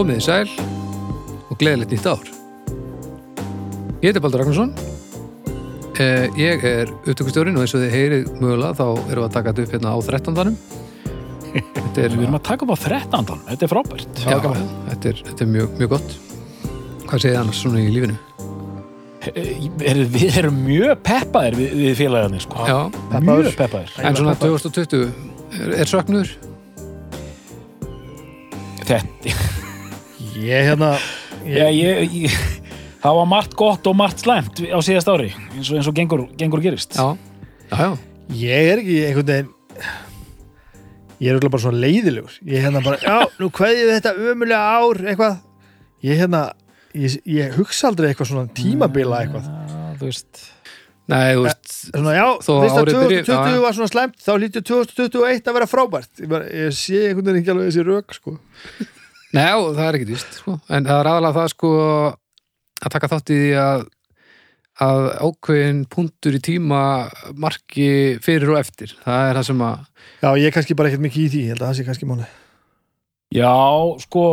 Komið í sæl og gleðilegt nýtt ár. Ég heiti Baldur Ragnarsson. Eh, Ég er upptökustjórin og eins og þið heyrið mögulega þá erum við að taka þetta upp hérna á 13. Þetta er, Við erum að taka upp á 13. Þetta er frábært. já, þetta er, þetta er mjög, mjög gott. Hvað segið þið annars svona í lífinu? Er, við erum mjög peppaðir við, við félagarnir, sko. Já, Mjög peppaðir. en svona 2020 er, er söknuður? Þetta, Ég hérna já, ég, ég, það var margt gott og margt slæmt á síðast ári, eins og, eins og gengur, gengur gerist. Já, já, já. Ég er ekki einhvern veginn Ég er örugglega bara svona leiðilegur Ég er hérna bara, já, nú kveðið þetta ömulega ár eitthvað Ég hérna, ég, ég hugsa aldrei eitthvað svona tímabila eitthvað þú veist, Nei, þú veist, Svona, já, Þó að fyrst að árið byrji- 2020 já, já. var svona slæmt þá lítið 2021 að vera frábært Ég, bara, ég sé einhvern veginn ekki alveg þessi rök sko. Nei, já, það er ekki víst sko. en það er aðalega það sko að taka þátt í því að að ákveðin punktur í tíma marki fyrir og eftir. Það er það sem að Já, ég er kannski bara ekkert mikið í því Ég held að það sé kannski máli já, sko,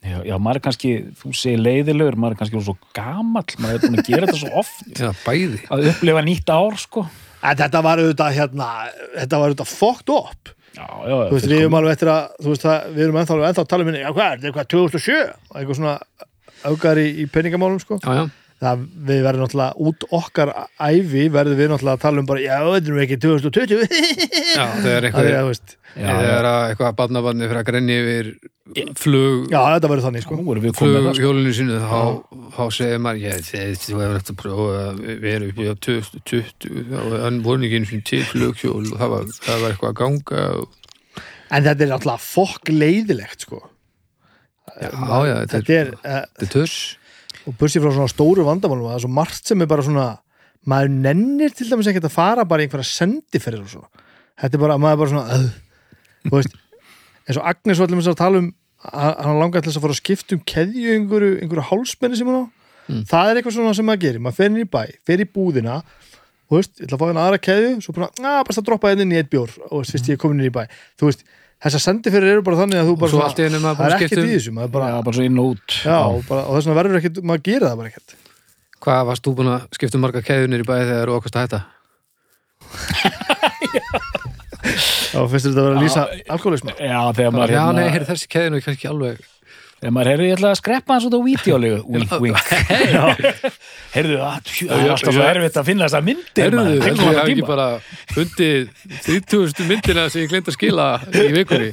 já, já, maður er kannski, þú segir leiðilegur, maður er kannski svo gamall, maður er búin að gera þetta svo oft, já, bæði. Að upplifa nýtt ár, sko. En þetta var auðvitað hérna Þetta var auðvitað fucked up Já, já. Þú veist, við erum alveg eftir að Þú veist það, við erum ennþá, ennþá að tala um henni Já, hvað er þetta, eitthvað 2007 Eitthvað svona augar í, í peningamálum sko. Já, já, það við verðum náttúrulega út okkar ævi verðum við náttúrulega að tala um bara já, þetta er nú ekki 2020 já, þegar það eitthvað er, þú veist, Já, þegar að eitthvað barnabarni fyrir að grenni yfir flug já, þetta verður þannig sko. Það, sko. flughjólinu sínu þá, þá segir maður ég, þið, þú hefur eftir að prófa að vera upp í 2020 og hann voru ekki einu sinni til flughjól og það var, það var eitthvað að ganga og, en þetta er náttúrulega fokk leiðilegt sko. Já, já, þetta, þetta er, þetta er törs og bursið frá svona stóru vandamálum það er svo margt sem er bara svona maður nennir til dæmis ekkert að fara bara einhverja sendiferðir og svona. Þetta er bara, maður er bara svona uh, þú veist, eins og Agnes var allir að tala um hann hann langar til þess að fara að skipta um keðju einhverju, einhverju hálsmenni sem hún á. Mm. það er eitthvað svona sem maður gerir, maður fer inn í bæ fer í búðina, þú veist, ég ætla að fá hérna aðra keðju, svo bara, að bara að droppa hérna inn í eitt bjór, og veist, fyrst ég er komin inn í bæ. Þú veist, þessar sendiferðir eru bara þannig að þú bara svo svona- er það er ekkert í um þessu, maður bara, Já, bara svo inn og út. já, og, bara, og þess vegna verður ekkert, maður gerir það bara ekkert Hvað varst þú búin að skipta um marga keðunir í bæði þegar þú okkast að hætta? þá finnst þetta að vera að lýsa alkoholisma Já, þegar maður, Já, hérna, nei, heyrðu, þessi keðun er kannski alveg þegar maður ætla að skreppa hans út á vídeolegu. Wink, wink. Heyrðu, það það er alltaf svo erfitt að finna þessa myndir. Heyrðu, svona hafi ekki bara fundið 30. myndina sem ég glemt að skila í vikunni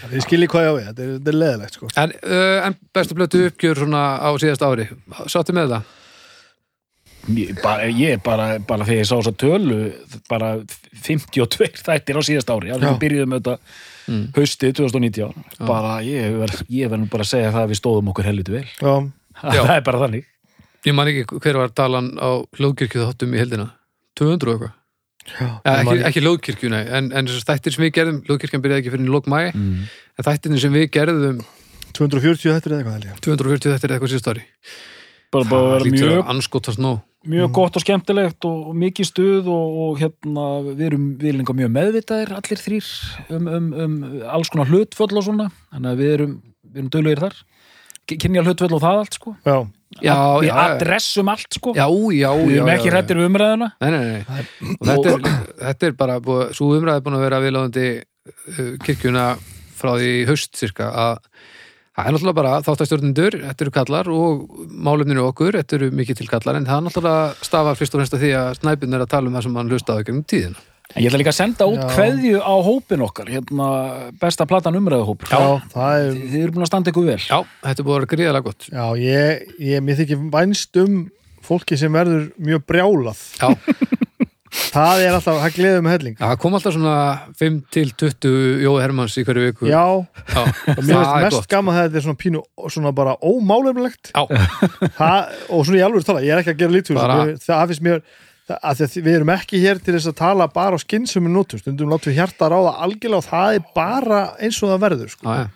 þið skiljið hvað ég á við, þetta er, þetta er leðilegt sko. En, uh, en bestu blötu uppgjör svona á síðast ári Sáttu með það? Ég bara, ég bara, bara þegar ég sá þessa tölu, bara 52 þættir á síðast ári. Já, Já. við byrjuðum auðvitað Mm. haustið 2019. Bara, ég verð ég verð nú bara að segja það að við stóðum okkur helviti vel. Já, Já. Það er bara þannig. Ég man ekki hver var talan á hljóðkirkju þáttum í heldina 200 og eitthvað. Ekki, man- ekki hljóðkirkju, nei En, en þessar þættir sem við gerðum, hljóðkirkjan byrjaði ekki fyrir í lók mæ Mm. En þættirnir sem við gerðum 240 þetta er eitthvað held ég. 240 þetta er eitthvað síðast ári. Bara, bara að vera Lítur mjög mjög gott og skemmtilegt og, og mikið stuð og, og hérna við erum við líka mjög meðvitaðir allir þrýr um, um, um alls konar hlutföll og svona. Þannig að við erum, við erum döluðir þar kynja hlutföll og það allt sko. Já, Já, við já, adressum allt sko. Já, já, við já erum já, ekki já. hrættir við umræðuna. Nei, nei, nei. Og þetta er, þetta er bara búið, svo umræði búin að vera viðlóðandi uh, kirkjuna frá því í haust cirka að það er náttúrulega bara þáttastjórnendur, þetta eru kallar og málefninu okkur, þetta eru mikið til kallar en það er náttúrulega stafar fyrst og fremst að því að snæpinn er að tala um það sem hann hlustaði gegnum tíðina. Ég ætla líka að senda út Já. kveðju á hópin okkar hérna besta platan umræðahópur já, það er þið, eru búin að standa ykkur vel. Já, þetta er búið að vera gríðalega gott. Já, ég, ég mér þykir vænst um fólki sem verður mjög brjálað. Já, það er alltaf, það gleður með helling. Það kom alltaf svona 5 til 20 Jói Hermanns í hverju viku. Já, Já og mér er mest gott. gaman þegar þetta er svona pínu svona bara ómálefnilegt Já, það, og svona í alveg tala, ég er ekki að gera lítið að því að við erum ekki hér til þess að tala bara á skynsum nótum, stundum látum við hjarta ráða algjörlega og það er bara eins og það verður sko. já, já.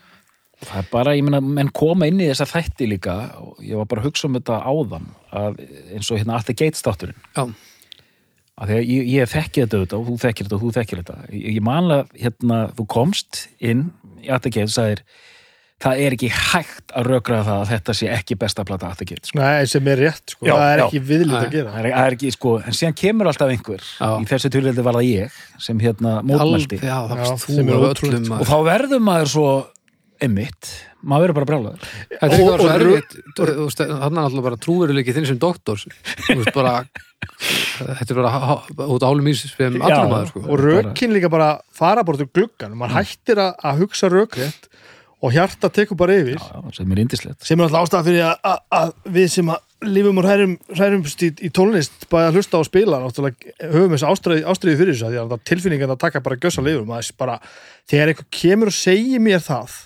Það er bara, ég meina, menn koma inn í þessa þætti líka og ég var bara að hugsa um þetta áðan að eins og hérna Arthur Gates þátturinn já. að því að ég, ég þekki þetta auðvitað og þú þekkir þetta og þú þekkir þetta ég, ég manlega, hérna, þú komst inn í Gates og sagðir það er ekki hægt að rökraða það að þetta sé ekki besta plata að það get sko. Nei, sem er rétt, sko, Já, það er já. ekki viðlít að gera. Það, er, það er ekki, sko, en síðan kemur alltaf einhver. Já. í þessu tilfeldi var það ég sem hérna mótmælti. Öllum og þá verður maður svo einmitt, maður verður bara brjálaður. Þetta er ekki Og- bara svo og erfitt hann er alltaf bara trúveruleiki þinn sem doktors þú veist bara þetta er bara út álum ís fyrir Já. allum maður sko. Og rökin líka bara fara bara til gluggan maður hættir að, að hugsa rökrétt og hjarta tekur bara yfir já, já, sem er indislegt sem er alltaf ástæða fyrir að, við sem lifum og hrærum, hrærumst í, í tónlist bæði að hlusta á spila höfum þessu ástæði fyrir þessu því að tilfinningan að taka bara gjössa lifur maður bara, þegar einhver kemur og segir mér það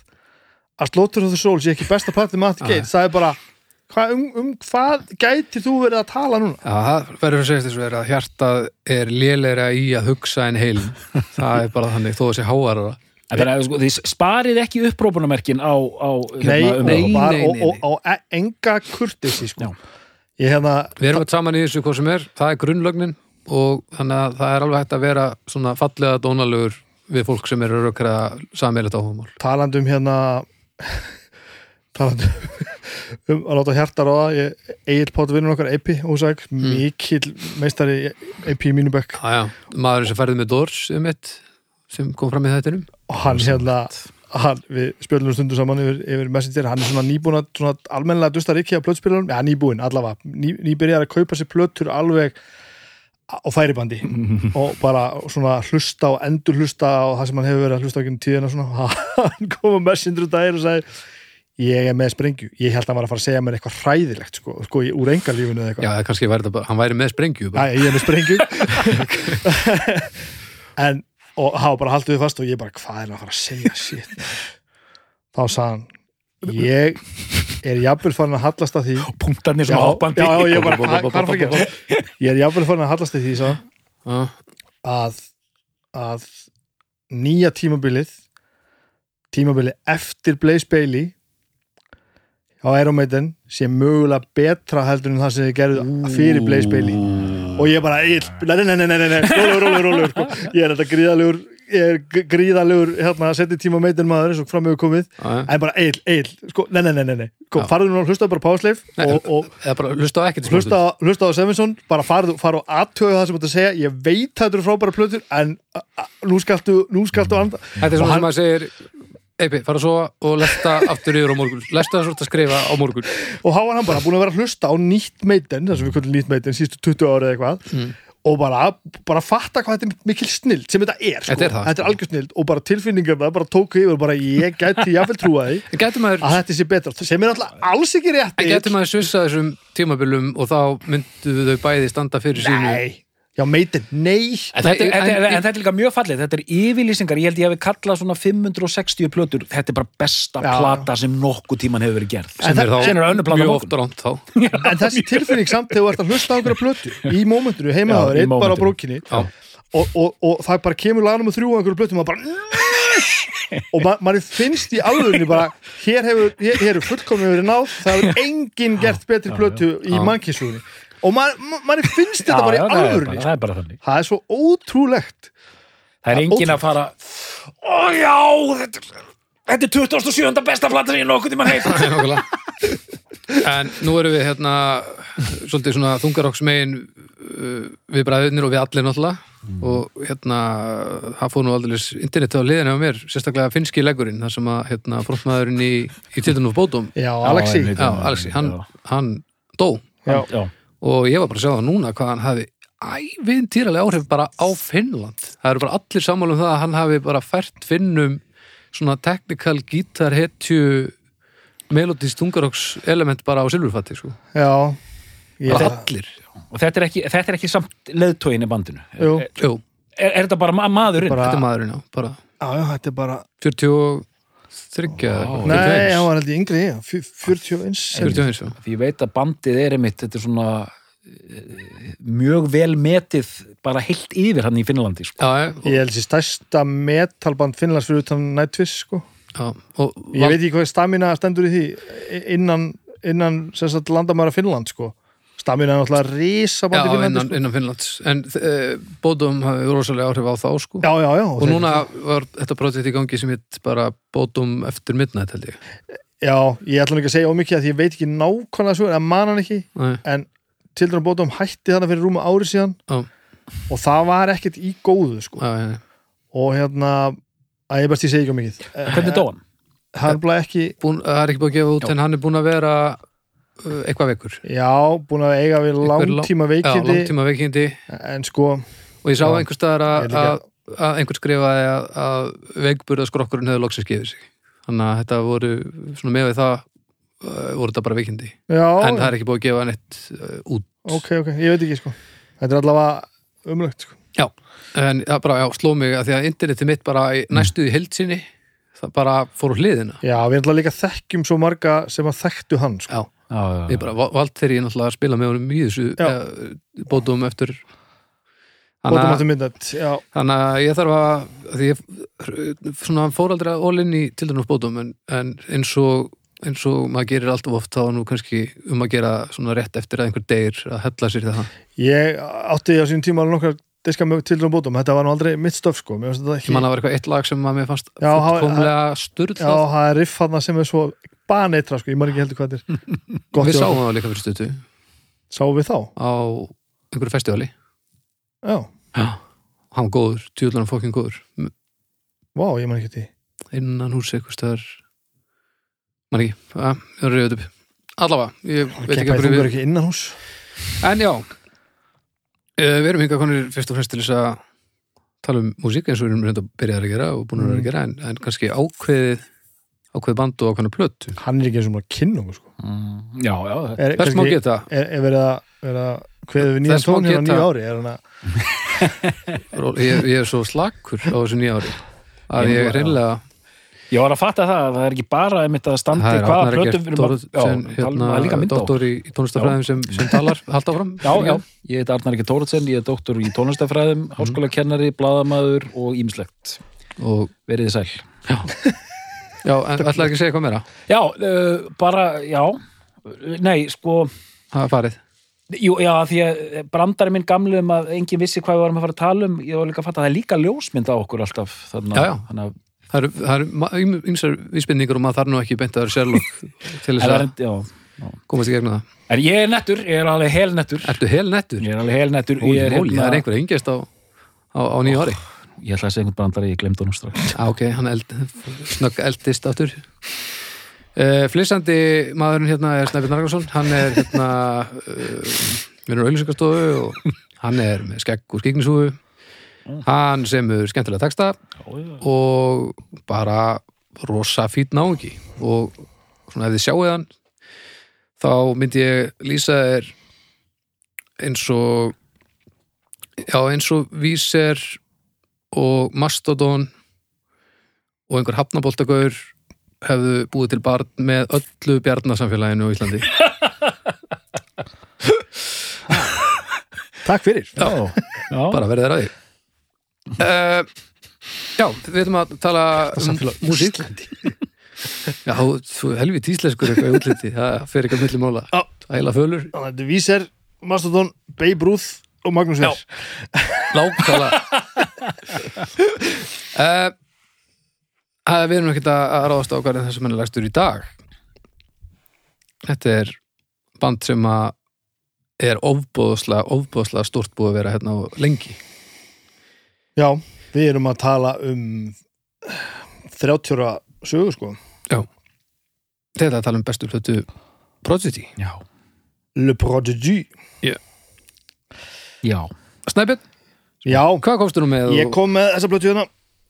að Slaughter of the Soul sé ekki besta platið Matti Ah. Gates, það er bara hva, um, um hvað gætir þú verið að tala núna? Já, það verður að segja þessu er að hjartað er lélegra í að hugsa en heilin það er bara þannig, þó að sé sko, þið sparið ekki upprópunamerkin á, á Nei, hérna, nei, nei, og, nei, og, og, og enga kurtisi sko. Já. ég hérna Við erum öll saman í þessu hvað sem er, það er grunnlögnin og þannig að það er alveg hægt að vera svona fallega dónalegur við fólk sem eru rökkraða sammeilegt áhugamál. Talandi um hérna talandi um að láta hjarta ráða. Egil Pátt vinnur okkar AP ósæk, mikil meistari AP í mínu bekk. Maðurinn sem færði með Dors um eitt sem kom fram í þættinum og hann hérna hann, við spjöldum stundu saman yfir, yfir messenger, hann er svona nýbúin að svona almennilega dusta rikki á plötspilunum, ja nýbúin allavega, ný, nýbyrjar að kaupa sér plötur alveg á færibandi. Og bara svona hlusta og endur hlusta á það sem hann hefur verið að hlusta á ekki tíðina svona, hann kom á messenger um daginn og sagði ég er með sprengju, ég held að hann var að fara að segja mér eitthvað hræðilegt sko, sko úr engalífinu eða eitthvað. Já, kannski væri þetta bara, hann væri með sprengju. Æ, ég er með sprengju. En og hafa bara haldið við fast og ég bara hvað er hann að fara að segja shit? Þá sagði hann ég er jafnvel farin að hallast að því. Punktarnir sem hoppandi. já, já, ég bara, ég er jafnvel farin að hallast að því Já, að að nýja tímabilið tímabilið eftir Blaze Bailey á Iron Maiden sé mögulega betra heldur en það sem þið gerðu fyrir Blaze Bailey og ég bara, nei, nei, nei, nei, rólegur, rólegur, rólegur, sko. ég er þetta gríðalegur ég er gríðalegur, hérna, setið tíma meitin maður eins og fram hefur komið. En bara, Egill, Egill, sko, nei, nei, nei, nei, sko, farðu nú, hlusta bara pásleif og, og Eða bara hlusta á ekkert hlusta, á- hlusta á Sevinsson, bara farðu, farðu og aðtöðu það sem þetta segja, ég veit að þetta eru frábæra plötur, en nú skaltu nú skaltu anda. Þetta er Og svona sem maður segir Eipi, fara svo og lesta aftur yfir á morgun Lesta það svo að skrifa á morgun og var hann bara búin að vera að hlusta á nýtt meitin, það sem við kvöldum nýtt meitin sístu 20 ára eða eitthvað Mm. og bara, bara fatta hvað þetta er mikil snild sem þetta er, sko. Þetta er þetta er sko. algjör snild og bara tilfinningar það bara tóku yfir og bara ég gæti jafnvel trúa því maður, að þetta sé betra, sem er alltaf alls ekki rétt en getur maður svissa þessum tímabilum og þá myndu þau bæði standa fyrir sínu nei, já meitin, nei. En þetta, þetta, en- en, en þetta er líka mjög fallið, þetta er yfirlýsingar, ég held ég hefði kallað svona 560 plötur, þetta er bara besta Já, plata sem nokkuð tíman hefur verið gerð. En sem er er þá önnur plata mjög oft ránt þá. En þessi tilfinning samt þegar þú ert að hlusta á einhverja plötu í mómentinu, heima Já, það er í einn bara á brókinni og, og, og það bara kemur laganum og þrjú á einhverju plötu og maður bara og ma manni finnst í alvegni bara hér hefur, hér, hér hefur fullkomni verið náð það hefur enginn gert betri plötu í Já. Og ma ma manni finnst þetta bara í bara, alvegni það er bara þannig. það er svo ótrúlegt Það er engin að fara, ó já, þetta, er- þetta er 27. besta plata sem ég nokkuð tíman heilt. nákvæmlega En nú erum við hérna svolítið svona þungaróksmegin uh, við bræðunir og við allir náttúrulega og hérna það fór nú aldrei interneti á liðinu á mér sérstaklega finski leggurinn þar sem að hérna frontmaðurinn í, í of Bodom já, Alexi. Já, Alexi, hann, hann dó Já. Já. Og ég var bara að sjá það núna hvað hann hafi ævinn týralega áhrif bara á Finnland það eru bara allir sammála um það að hann hafi bara fært Finnum svona technical gítar hetju melodist tungaróks element bara á silfurfatti sko. já, ég, bara allir Og þetta er ekki, þetta er ekki samt leðtóin í bandinu. Jú. Jú, Er, er þetta bara ma maðurinn? Bara- þetta er maðurinn á bara já, já, þetta er bara 43 Vá. nei, hann var ég yngri já, fjö- 41 41 já. Því ég veit að bandið er einmitt, þetta er svona eh, mjög vel metið bara heilt yfir hann í Finnlandi sko. Já, og, ég held sér stærsta metalband Finnlands fyrir utan Nightwish sko já, og ég veit ekki hvað stamina stendur í því innan, innan landamæra Finnland sko Stamina er náttúrulega risa Já, bandi innan, Finnlandi sko. innan Finnlands en uh, Bótum hafi rosalega áhrif á þá sko Já, já, já og núna var þetta projekt í gangi sem heit bara Bótum eftir midnight held ég Já, ég ætla ekki að segja ómikið að því ég veit ekki nákvæmlega svo, en man hann ekki Nei, en Children of Bottom hætti þarna fyrir rúma ári síðan Já. og það var ekkert í góðu sko. já, já, já. og hérna að ég best ég segi ekki ómikið Hvernig dó hann? Hann bleið ekki, Búin, það er ekki búin að gefa út Já. en hann er búin að vera eitthvað veikur já, búin að eiga við langtíma Já, veikindi. langtíma veikindi. En sko, og ég sá Já. einhver staðar að, einhver skrifaði að, veikburðaskrokkurinn hefði loksins gefið sig. Þannig að þetta voru svona með við það uh, voru þetta bara veikindi. Já. En það er ekki búin að gefa neitt uh, út. Ok, ok, ég veit ekki sko. Þetta er allavega umlögt sko. en það bara, já, sló mig að því að internetið mitt bara í næstuði heldsinni það bara fór hliðina. Já, við ætla líka þekkjum svo marga sem að þekktu hann sko. já, Já, já, ég bara va- vald þegar ég náttúrulega að spila með honum í þessu eh, bótum eftir að, Midnight, já, þannig að ég þarf að því ég svona fór aldrei all in í til dæmis bótum en, en eins og eins og maður gerir alltaf oft þá er nú kannski um að gera svona rétt eftir að einhver degir að hella sér í það. Ég átti á sínum tíma alveg nokkar diska með Children of Bottom, þetta var nú aldrei mitt stöf sko, mér finnst þetta ég ekki man að vera eitthvað eitt lag sem að mér fannst fullkomlega sturð Já, það er riff hann sem er svo baneitra, sko, ég maður ekki heldur hvað þetta er. Gott við sáum það líka fyrir stötu Sáum við þá? á einhverju festivali. Já, Já. hann góður, tjóðlan fokkin góður. Vá, ég maður ekki því. Innan hús eitthvað stöðar man ekki, ég er reyðið upp. Allavega, ég veit ekki af hverju við ekki innan hús en já, eh, við erum hingað konir fyrst og fremst til þess að tala um músík eins og við erum reynda að byrja að gera og búin að Mm. að gera en, en kannski ákveðið ákveðið band og ákveðna plötu? Hann er ekki eins og maður kynna okkur, sko. Mm, já, já, Er, þess má geta, er, er verið að, verið að kveðu við nýjan Þess má tón hérna á nýju ári? Er hann að, ég, ég er svo slakur á þessu nýja ári að Ég ég hreinlega Ég var að fatta það að það er ekki bara einmitt að standi hvaða hérna, það er líka mynd á. doktor í, í tónlistafræðum sem, sem talar halda áfram. Já, já, ég heit Arnar ekki Tóruðsen, ég er doktor í tónlistafræðum, Mhm. háskólakennari, blaðamaður og ímislegt. og Verið þið sæl. já, en ætlaði ekki að segja hvað meira? Já, uh, bara, já, nei, sko, það er farið. Jú, já, því að brandari minn gamlu um að enginn vissi hvað við varum að fara að tala um, ég var líka að fatta að það er líka ljósmynd á okkur alltaf, þannig Já, já. að, þannig að, það eru, það eru ýmsar vísbendingar um að það er nú ekki beint að vera Sherlock til þess að er, já, komast í gegnum það. En ég er nettur, ég er alveg hel nettur, Ertu hel nettur? ég er alveg hel nettur, það er einhver engjast á, á, á nýju ári ég ætla að segja einhvern brandari, ég glemd honum strax. ah, ok, hann eld, snögg eldist aftur. Uh, flissandi maðurinn hérna er Snæbjörn Nargarsson hann er hérna uh, vinnur á auðlýsingastofu og hann er með skegg og skignisúfu hann semur skemmtilega texta og bara rosa fýt náungi. Og svona ef þið sjáið hann þá myndi ég lýsa þér eins og já eins og víser og mastodon og einhver hafnaboltagaur hefðu búið til barn með öllu bjarnasamfélaginu á Íslandi. Takk fyrir. Já, já, bara verið þér að því. Uh, Já, við ætlum að tala um músík Já, þú helvið tísleskur eitthvað í útliti, það fer ekki að milli mála. Já. Æla fölur, er Víser, Mastodon, Babe Ruth og Magnús Ver lákala uh, að Við erum ekkert að ráðast á er þessum henni lægstur í dag. Þetta er band sem að er ofbóðslega, ofbóðslega stort búið að vera hérna á lengi. Já, við erum að tala um 30 ára sögu sko. Þetta er að tala um bestu hlutu Prodigy. Já, Le Prodigy. Já. Snæbjörn, Já, hvað komstu nú með? ég kom með þessa blötu hérna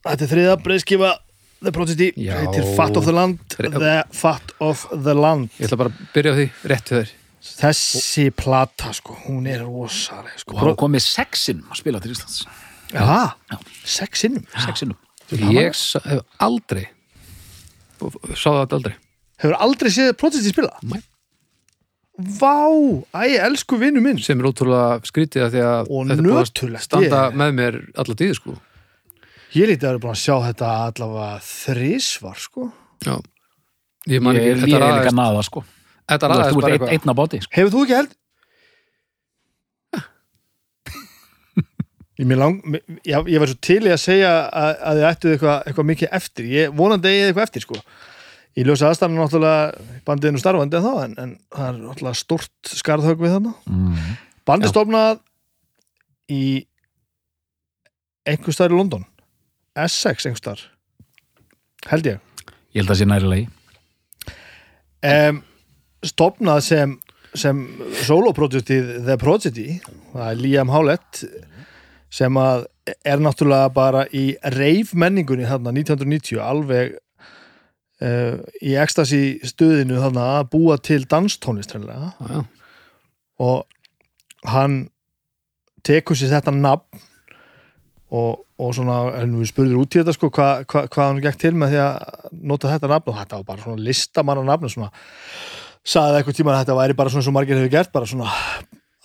Þetta er þriða breiðskifa The Prodigy Já. Þetta er Fat of the Land The Fat of the Land Ég ætla bara að byrja á því rétt þér Þessi plata sko, hún er rosaleg sko. Og hafa komið sexinn að spila til Íslands. Já, sex sinnum Sexinnum. Ég hef aldrei sá það aldrei Hefur aldrei séð Prodigy spila? Nei. Vá, æg, elsku vinnu minn. Sem er ótrúlega skrítið að því að og þetta búið að standa ég. með mér alla tíð sko. Ég lítið að vera búin að sjá þetta allavega þrísvar sko. Já, ég man ekki Ég er líka náða sko. Þetta er aðeins bara eitthvað. Eitna bóti sko. Hefur þú ekki held? ég, lang, ég, ég var svo til í að segja að, að þið ættuð eitthvað, eitthvað mikið eftir. Ég vonandi að ég eitthvað eftir sko ég ljósa aðstæðan náttúrulega er nú starfandi en þá en, en það er náttúrulega stort skarðhögg við þarna mm. bandið Já. stofnað í einhver staðar í London Essex einhver staðar held ég Ég held að sé næri lagi um, stopnað sem sem soloproduktið The Prodigy það er Liam Howlett sem að er náttúrulega bara í reif menningunni þarna 1990 alveg uh, í ekstasi stuðinu þarna að búa til Já, já. og hann tekur sér þetta nafn og, og svona, en við spurður út í þetta sko, hvað hva, hva hann gekk til með því að nota þetta nafn og þetta var bara svona listamanna nafn svona, sagði eitthvað tíma að þetta væri bara svona svo margir hefur gert, bara svona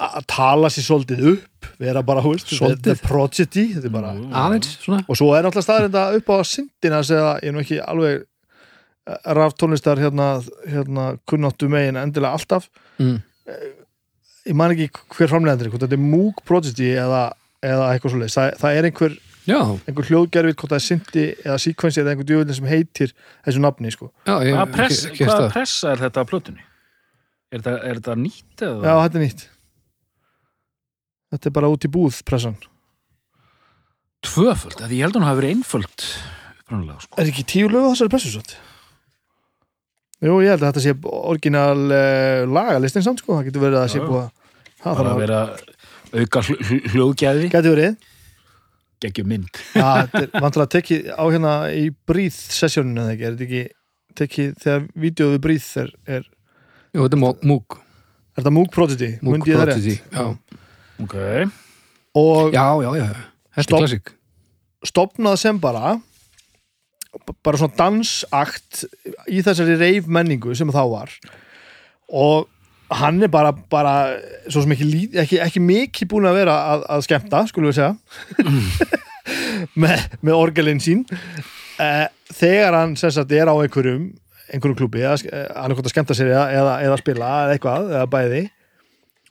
að tala sér svolítið upp vera bara, hú veist, Svolítið? prodigy þetta bara, Aðeins, svona og svo er náttúrulega staðrinda upp á syndina að ég er nú ekki alveg raf tónlistar hérna, hérna kunnáttu megin endilega alltaf mm. ég man ekki hver framleiðandir hvort þetta er Moog Prodigy eða, eða eitthvað svoleiðis, það, það er einhver, Já, einhver hljóðgerfið hvort það er syndi eða sequence eða einhver djúvillin sem heitir þessu nafni sko. já, ég Hvaða press, ekki- ekki hvaða pressa er þetta á plötunni? Er þetta, er þetta nýtt eða? já, þetta er nýtt þetta er bara út í búð pressan Tvöföld, því ég held að hún hafi verið einföld sko. er ekki tíu lög á þessari pressu svo jú, ég held að þetta sé orginal uh, lagalistin samt sko, það getur verið að sé búið að það Það þarf að að vera auka hl hl hljóðgæði. Getur verið. Geggjum mynd. Já, þetta er vantilega tekið á hérna í breathe sessjóninu eða ekki, er þetta ekki tekið þegar vídeoðu breathe er, er, Jú, þetta er Moog. Er þetta Moog Prodigy, það Prodigy, já. Ok, og já, já, já, þetta er klassik stopnað sem bara bara svona dansakt í þessari reif menningu sem þá var. Og hann er bara, bara svo sem ekki, ekki, ekki mikið búin að vera að, að skemmta, skulum við segja. Með, með orgelin sín. Eh, þegar hann sagt er á einhverjum einhverjum klúbi, eða, eh, hann er hvort að skemmta sér eða, eða, spila eða eitthvað, eða bæði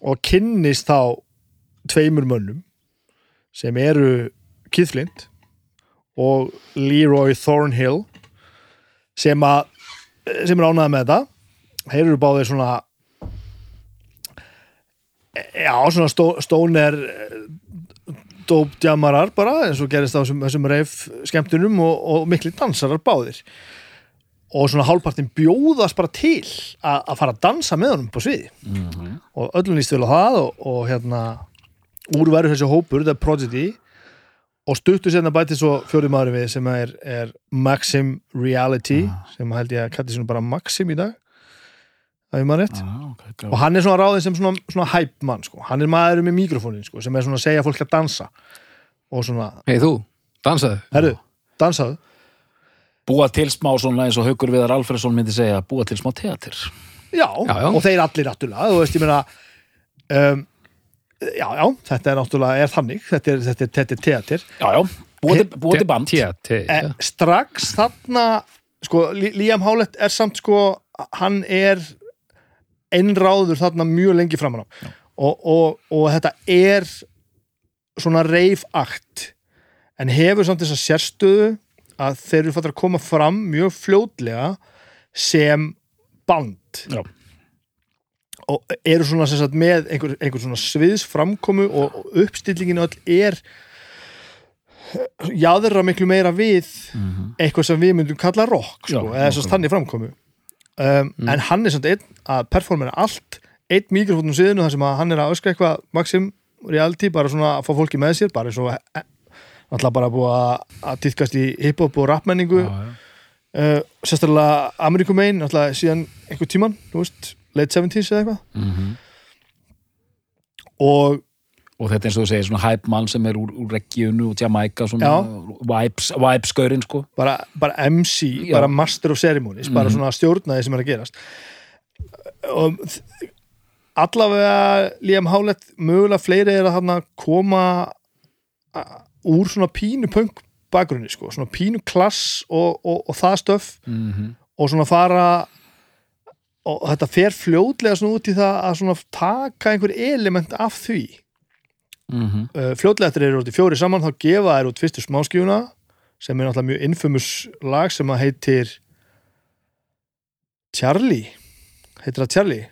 og kynnist þá tveimur mönnum sem eru Keith Flint og Leroy Thornhill sem að sem er ánæði með þetta. Þeir eru báðir svona já, svona stó, stóner dópdjamarar bara eins og gerist á þessum, þessum reif skemmtunum og, og mikli dansarar báðir. Og svona hálfpartin bjóðast bara til að, að fara að dansa með honum på sviði. Og öllum líst vel á það og, og hérna úrverður þessi hópur, The Prodigy og stuttu sérna bæti svo fjórið maður við sem er, er Maxim Reality sem held ég að kalli svona bara Maxim í dag það er maður rétt. Ah, okay, og hann er svona ráðið sem svona, svona hype mann sko. hann er maður með mikrofónin sko, sem er svona að segja fólk að dansa. Og svona, Hei þú, dansaðu? Herru, dansaðu. Búa til smá svona eins og Haukur Viðar Alfredsson myndi segja Búa til smá teatir já, Já, já. og þeir allir náttúrulega þú veist, ég meina um, já, já, þetta er náttúrulega er þannig, þetta er, þetta er, þetta er teatir Já, já, búa til, búa til band. Tja, tja, eh, strax þarna sko, Li- Liam Howlett er samt sko, hann er einráður þarna mjög lengi framan á. Og, og, og þetta er svona reif akt en hefur samt þess að sérstöðu að þeir eru fattar að koma fram mjög fljótlega sem band. Já. Og eru svona sagt, með einhver, einhver svona sviðsframkomu og, og uppstillingin öll er jáðurra miklu meira við eitthvað sem við myndum kalla rock sko, Já, eða þess að þannig framkomu. Um, en hann er samt einn að performera allt einn mikrofónum síðinu þar sem að hann er að öskra eitthvað Maxim reality, bara svona að fá fólki með sér bara eins og eh, náttúrulega bara búið að, að týðkast í hiphop og rapmenningu uh, sérstaklega Amerikumein náttúrulega síðan einhver tíman þú veist, late 70s eða eitthvað Mhm. og Og þetta eins og þú segir svona hype mann sem er úr, úr reggiunu og Jamaica svona vibes, vibes skaurin sko bara, bara MC, Já. bara master of ceremonies bara Mhm. svona stjórnaði sem er að gerast og allavega Liam Howlett mögulega fleiri er að hann koma úr svona pínu punk bakgrunni sko, svona pínu klass og, og, og það stöf mm -hmm. og svona fara og þetta fer fljótlega svona út í það að svona taka einhver element af því. Mm uh, fljótlega eftir eru út í fjóri saman þá gefa þær út fyrstu smáskjúna sem er náttúrulega mjög infamous lag sem að heitir Charlie. Heitir það Charlie?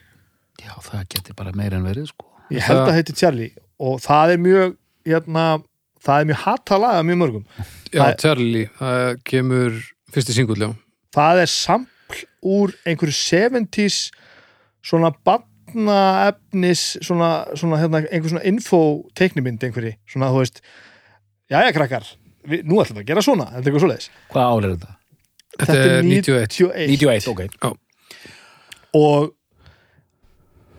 Já, það geti bara meira en verið sko. Ég held Það- að heitir Charlie. Og það er mjög hérna, það er mjög hata lag af mjög mörgum. Já, Það- Charlie, það kemur fyrsti singull, já. Það er sampl úr einhverju 70s svona batnaefnis svona, svona hérna, einhver svona info teiknimynd einhverji, svona þú veist jæja krakkar, við, nú ætlum við að gera svona þetta er eitthvað svoleiðis. Hvað ár er þetta? Þetta er 91 91, ok og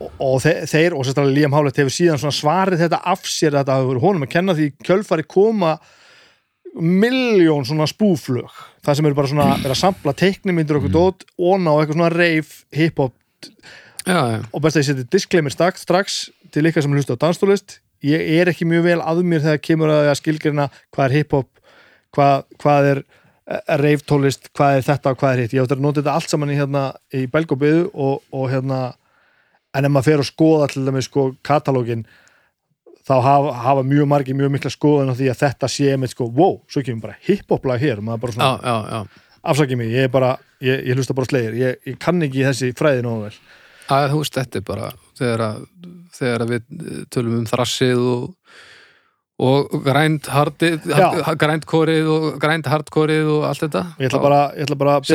og, og þe þeir og sérstaklega Liam Howlett hefur síðan svarið þetta af sér að þetta hafi verið honum að kenna því kjölfari koma miljón svona spúflög það sem eru bara svona er að sampla teiknimyndir okkur dót og ná eitthvað svona reif hip-hop. Og best að ég seti disclaimer strax, strax til ykkar sem hlusta á danstólist ég er ekki mjög vel að mér þegar kemur að skilgjörna hvað er hip-hop hvað, hvað er reiftólist, hvað er þetta og hvað er hitt. Ég átti að nota þetta allt saman í, hérna, í belgóbiðu og, og hérna en ef maður fer að skoða til dæmis sko katalógin þá hafa, hafa mjög margir mjög mikla skoðun á því að þetta sé með sko, wow, svo kemur bara hip-hop lag hér maður bara já, svona, já, já. afsakið mig, ég er bara ég, ég hlusta bara slegir, ég, ég kann ekki þessi fræði nógu vel Að, þú veist, þetta er bara þegar, að, þegar að við tölum um þrassið og, og grænt kórið og grænt hardkórið og allt þetta ég ætla bara, ég ætla bara að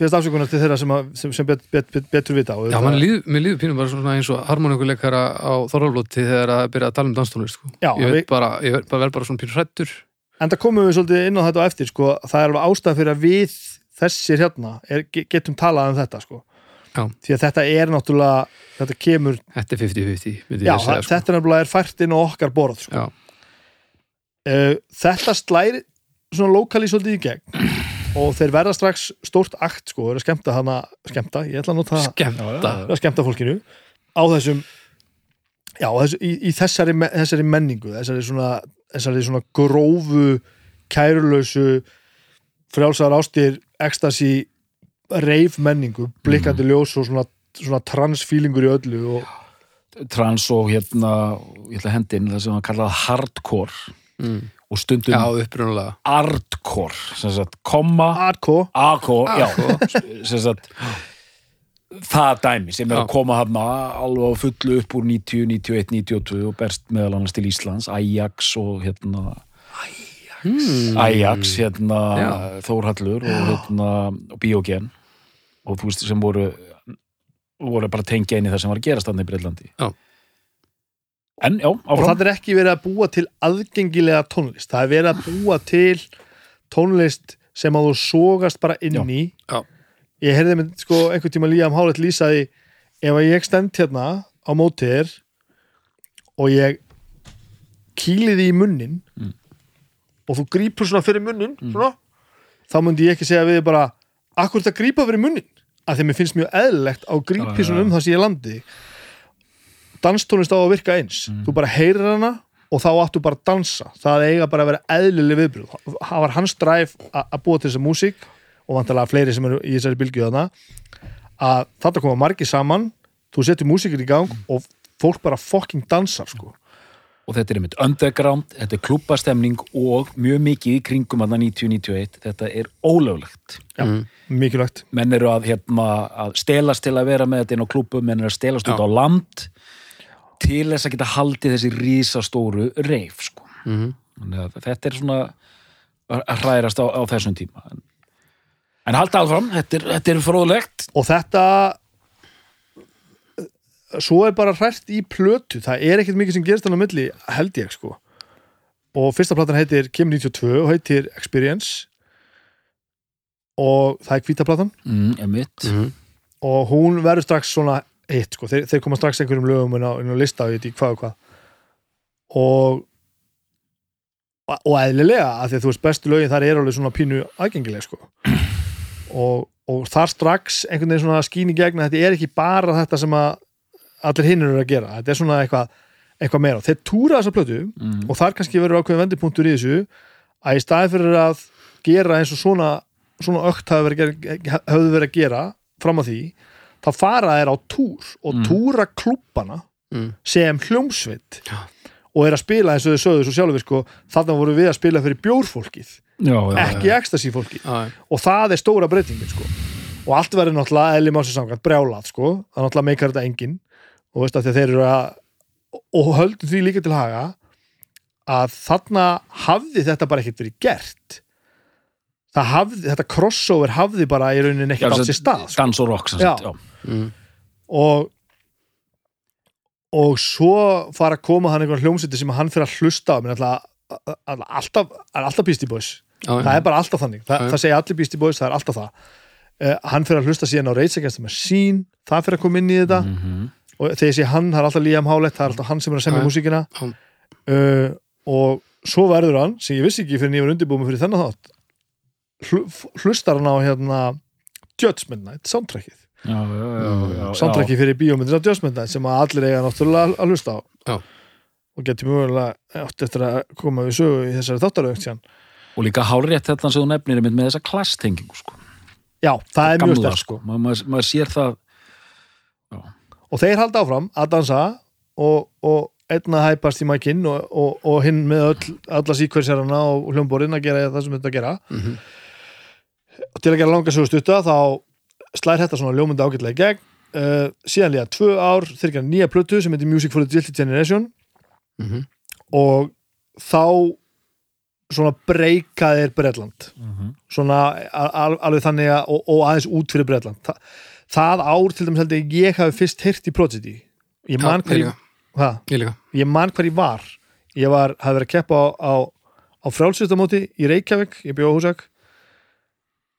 beðast afsökunar til þeirra sem, að, sem, sem bet, bet, bet, betur vita og Já, líð, mér líður pínum bara svona eins og harmonikuleikara á Þorrálóti þegar að byrja að tala um danstónlist sko. Ég, ég veit bara bara svona pínur hrættur en það komum við svolítið inn á þetta á eftir sko, það er alveg ástæð fyrir að við þessir hérna er, ge- getum talað um þetta sko. Já. því að þetta er náttúrulega þetta kemur, Þetta er 50-50 myndi já, ég segja, sko. þetta er náttúrulega fært inn á okkar borð sko. Já, þetta slæri svona lokali svolítið í gegn. Og þeir verða strax stórt akt sko, er að skemmta hana, skemmta, ég ætla að nota að skemmta fólkinu á þessum já, þessu, í, í þessari, þessari menningu þessari svona, þessari svona grófu kærulausu frjálsar ástir ekstasi reif menningu, blikkandi ljós og svona, svona transfílingur í öllu og Trans og hérna, ég ætla að hendi inn það sem hann kallað hardcore mm. og stundum já, sem sagt það dæmi sem er Já. að koma hann alveg á fullu upp úr 90, 91, 92 og berst meðal annars til Íslands Ajax og hérna hmm. Ajax, hérna Já. Þórhallur og hérna og Biogen og þú veist sem voru voru bara tengja inn í það sem var að gerast þannig í Breitlandi Já. En já, og það er ekki verið að búa til aðgengilega tónlist, það er verið að búa til tónlist sem að þú sogast bara inn Já. í Já. ég heyrði með sko einhvern tíma Líam Hálett lýsaði ef að ég stend hérna á móti þér og ég kýli því í munnin Mm. og þú grípur svona fyrir munnin svona, þá myndi ég ekki segja við bara akkur þetta grípa fyrir munnin að því að mér finnst mjög eðlilegt á grípi Já, svona já. um það sem ég landi danstónlist á að virka eins Mm. þú bara heyrir hana og þá áttu bara að dansa það eiga bara að vera eðlileg viðbröð það var hans dræf að búa til þessa músík og vantarlega fleiri sem eru í þessari þarna að þetta koma margir saman þú setur músíkir í gang og fólk bara fucking dansar sko og þetta er einmitt underground, þetta er klubbastemning og mjög mikið í kringum að 90-91, þetta er ólöglegt Já. Mm. mikilvægt menn eru að, hérna, að stelast til að vera með þetta inn á klubbum, menn eru að stelast út Já. á land til þess að geta haldið þessi rísastóru reif sko. Mm. Þannig að þetta er svona að hrærast á, á þessum tíma. En, en halda áfram, þetta er, þetta er fróðlegt. Og þetta svo er bara hrært í plötu. Það er ekkert mikið sem gerist hann á milli held ég sko. Og fyrsta platan heitir Kim 92 og heitir Experience. Og það er hvítaplatan mm, Mm. og hún verður strax svona hitt sko, þeir, þeir koma strax einhverjum lögum inn á, inn á lista og ég veit ekki hvað og hvað. Og og eðlilega, af því að þú veist bestu lögin þar er alveg svona pínu aðgengileg sko. Og, og þar strax einhvern veginn svona skín í gegn að þetta er ekki bara þetta sem að allir hinn eru að gera, þetta er svona eitthvað eitthvað meira, þeir túra þessa plötu mm, og þar kannski verður ákveðin vendipunktur í þessu að í staði fyrir að gera eins og svona, svona ökt hafi verið, að gera- höfðu verið að gera fram að því, þá fara þeir á túr og Mm. túra klubbana Mm. sem hljómsveit Já. og er að spila eins og þau sögðu svo sjálfur sko, þarna voru við að spila fyrir bjórfólkið já, já, ekki ecstasy fólkið Já, og það er stóra breytingin sko. og allt verður náttúrulega eðli másu samkvæmt brjálað sko, það náttúrulega meikar þetta engin og veist að þeir eru að og höldum því líka til haga að þarna hafði þetta bara ekkert verið gert hafði, þetta crossover hafði bara í rauninni ekkert átt sér stað sko. dans og rock mm. og og svo fara að koma hann einhvern hljómsætti sem hann fyrir að hlusta á menn alltaf, alltaf, er Beastie Boys já, það er bara alltaf þannig, Þa, já. það segja allir Beastie Boys það er alltaf það uh, hann fyrir að hlusta síðan á Rage Against the Machine það fyrir að koma inn í þetta Mhm. og þegar ég sé hann, það er alltaf Liam Howlett það er alltaf hann sem er að semja já. músíkina uh, og svo verður hann sem ég vissi ekki fyrir nýjum undirbúmi fyrir þennan þátt hlustar hann á hérna Judgment Night, soundtrackið. Já, já, já, já, soundtrackið fyrir bíómyndin á Judgment Night sem að allir eiga náttúrulega að- hlusta á. Já. og getur mjögulega átt eftir að koma við sögu í þessari þáttarögt síðan og líka hálrétt þetta sem þú nefnir einmitt með þessa klasstengingu sko. Já, það er mjög gamla stærst sko, Ma, maður, maður sér það. Og þeir halda áfram að dansa og, og einn að hæpast í mækinn og, og, og hinn með öll, alla síkværsherrana og hljómborinn að gera það sem þetta að gera. Mhm. Og til að gera langa sögu stutta þá slær þetta svona ljómyndi ágætlega í gegn uh, síðan líða tvö ár gera nýja plötu sem heitir Music for the Guilty Generation Mhm. og þá svona breyka þeir Bretland Mhm. svona al, al, alveg þannig að og, og aðeins út fyrir Bretland Þa, það ár til dæmis held ég ég hafi fyrst heyrt í Prodigy ég man Já, hver ég ég, líka. hvað? Ég man hver ég var ég var, hafði verið að keppa á, á, á frálsvistamóti í Reykjavík ég bjóð á húsak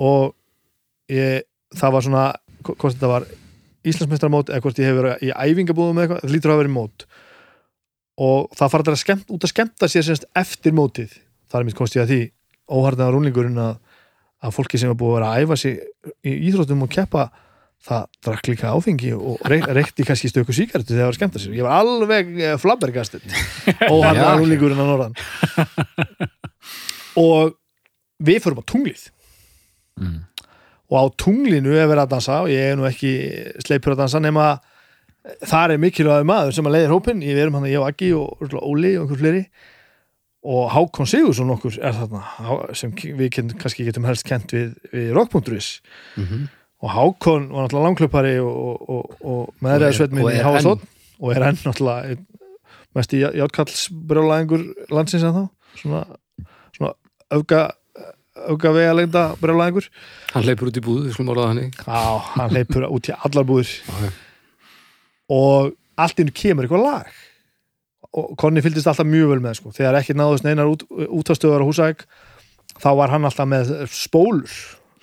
og ég, það var svona hv- hvort þetta var Íslandsmeistaramót eða hvort ég hef verið í æfingabúðum eða eitthvað, það lítur að verið mót. Og það fara að skemmt, út að skemmta sér eftir mótið. Það er mitt komst ég að því óharðnaða rúnlingurinn að, að fólki sem er búið að vera að æfa sig í íþróttum og keppa það drakk líka áfengi og rey- reykti kannski stöku síkartu þegar það var að skemmta sér. Ég var alveg eh, flabbergastur. Já. rúnlingurinn að norðan. Og við förum á tunglið mm. og á tunglinu er verið að dansa og ég er nú ekki sleipur að dansa nema þar er mikilvægur maður sem að leiðir hópin ég verum hann að ég og Aggi og Óli og einhver fleiri. Og Hákon Sigursson okkur er þarna sem við kannski getum helst kent við, við rock.is Mhm. og Hákon var náttúrulega langklöpari og, og, og, og meðræðisveit Og er í Hávasótt og er enn náttúrulega mest í játkallsbrjólaðingur landsins að þá svona, svona öfga öfga vega lengda brjólaðingur Hann hleypur út í búð, við skulum orða það þannig. Já, hann leipur út í allar Já, já. og allt innu kemur eitthvað lag. Og Konni fylgdist alltaf mjög vel með sko. þegar ekki náðust neinar út, útastöðar á húsæk þá var hann alltaf með spólur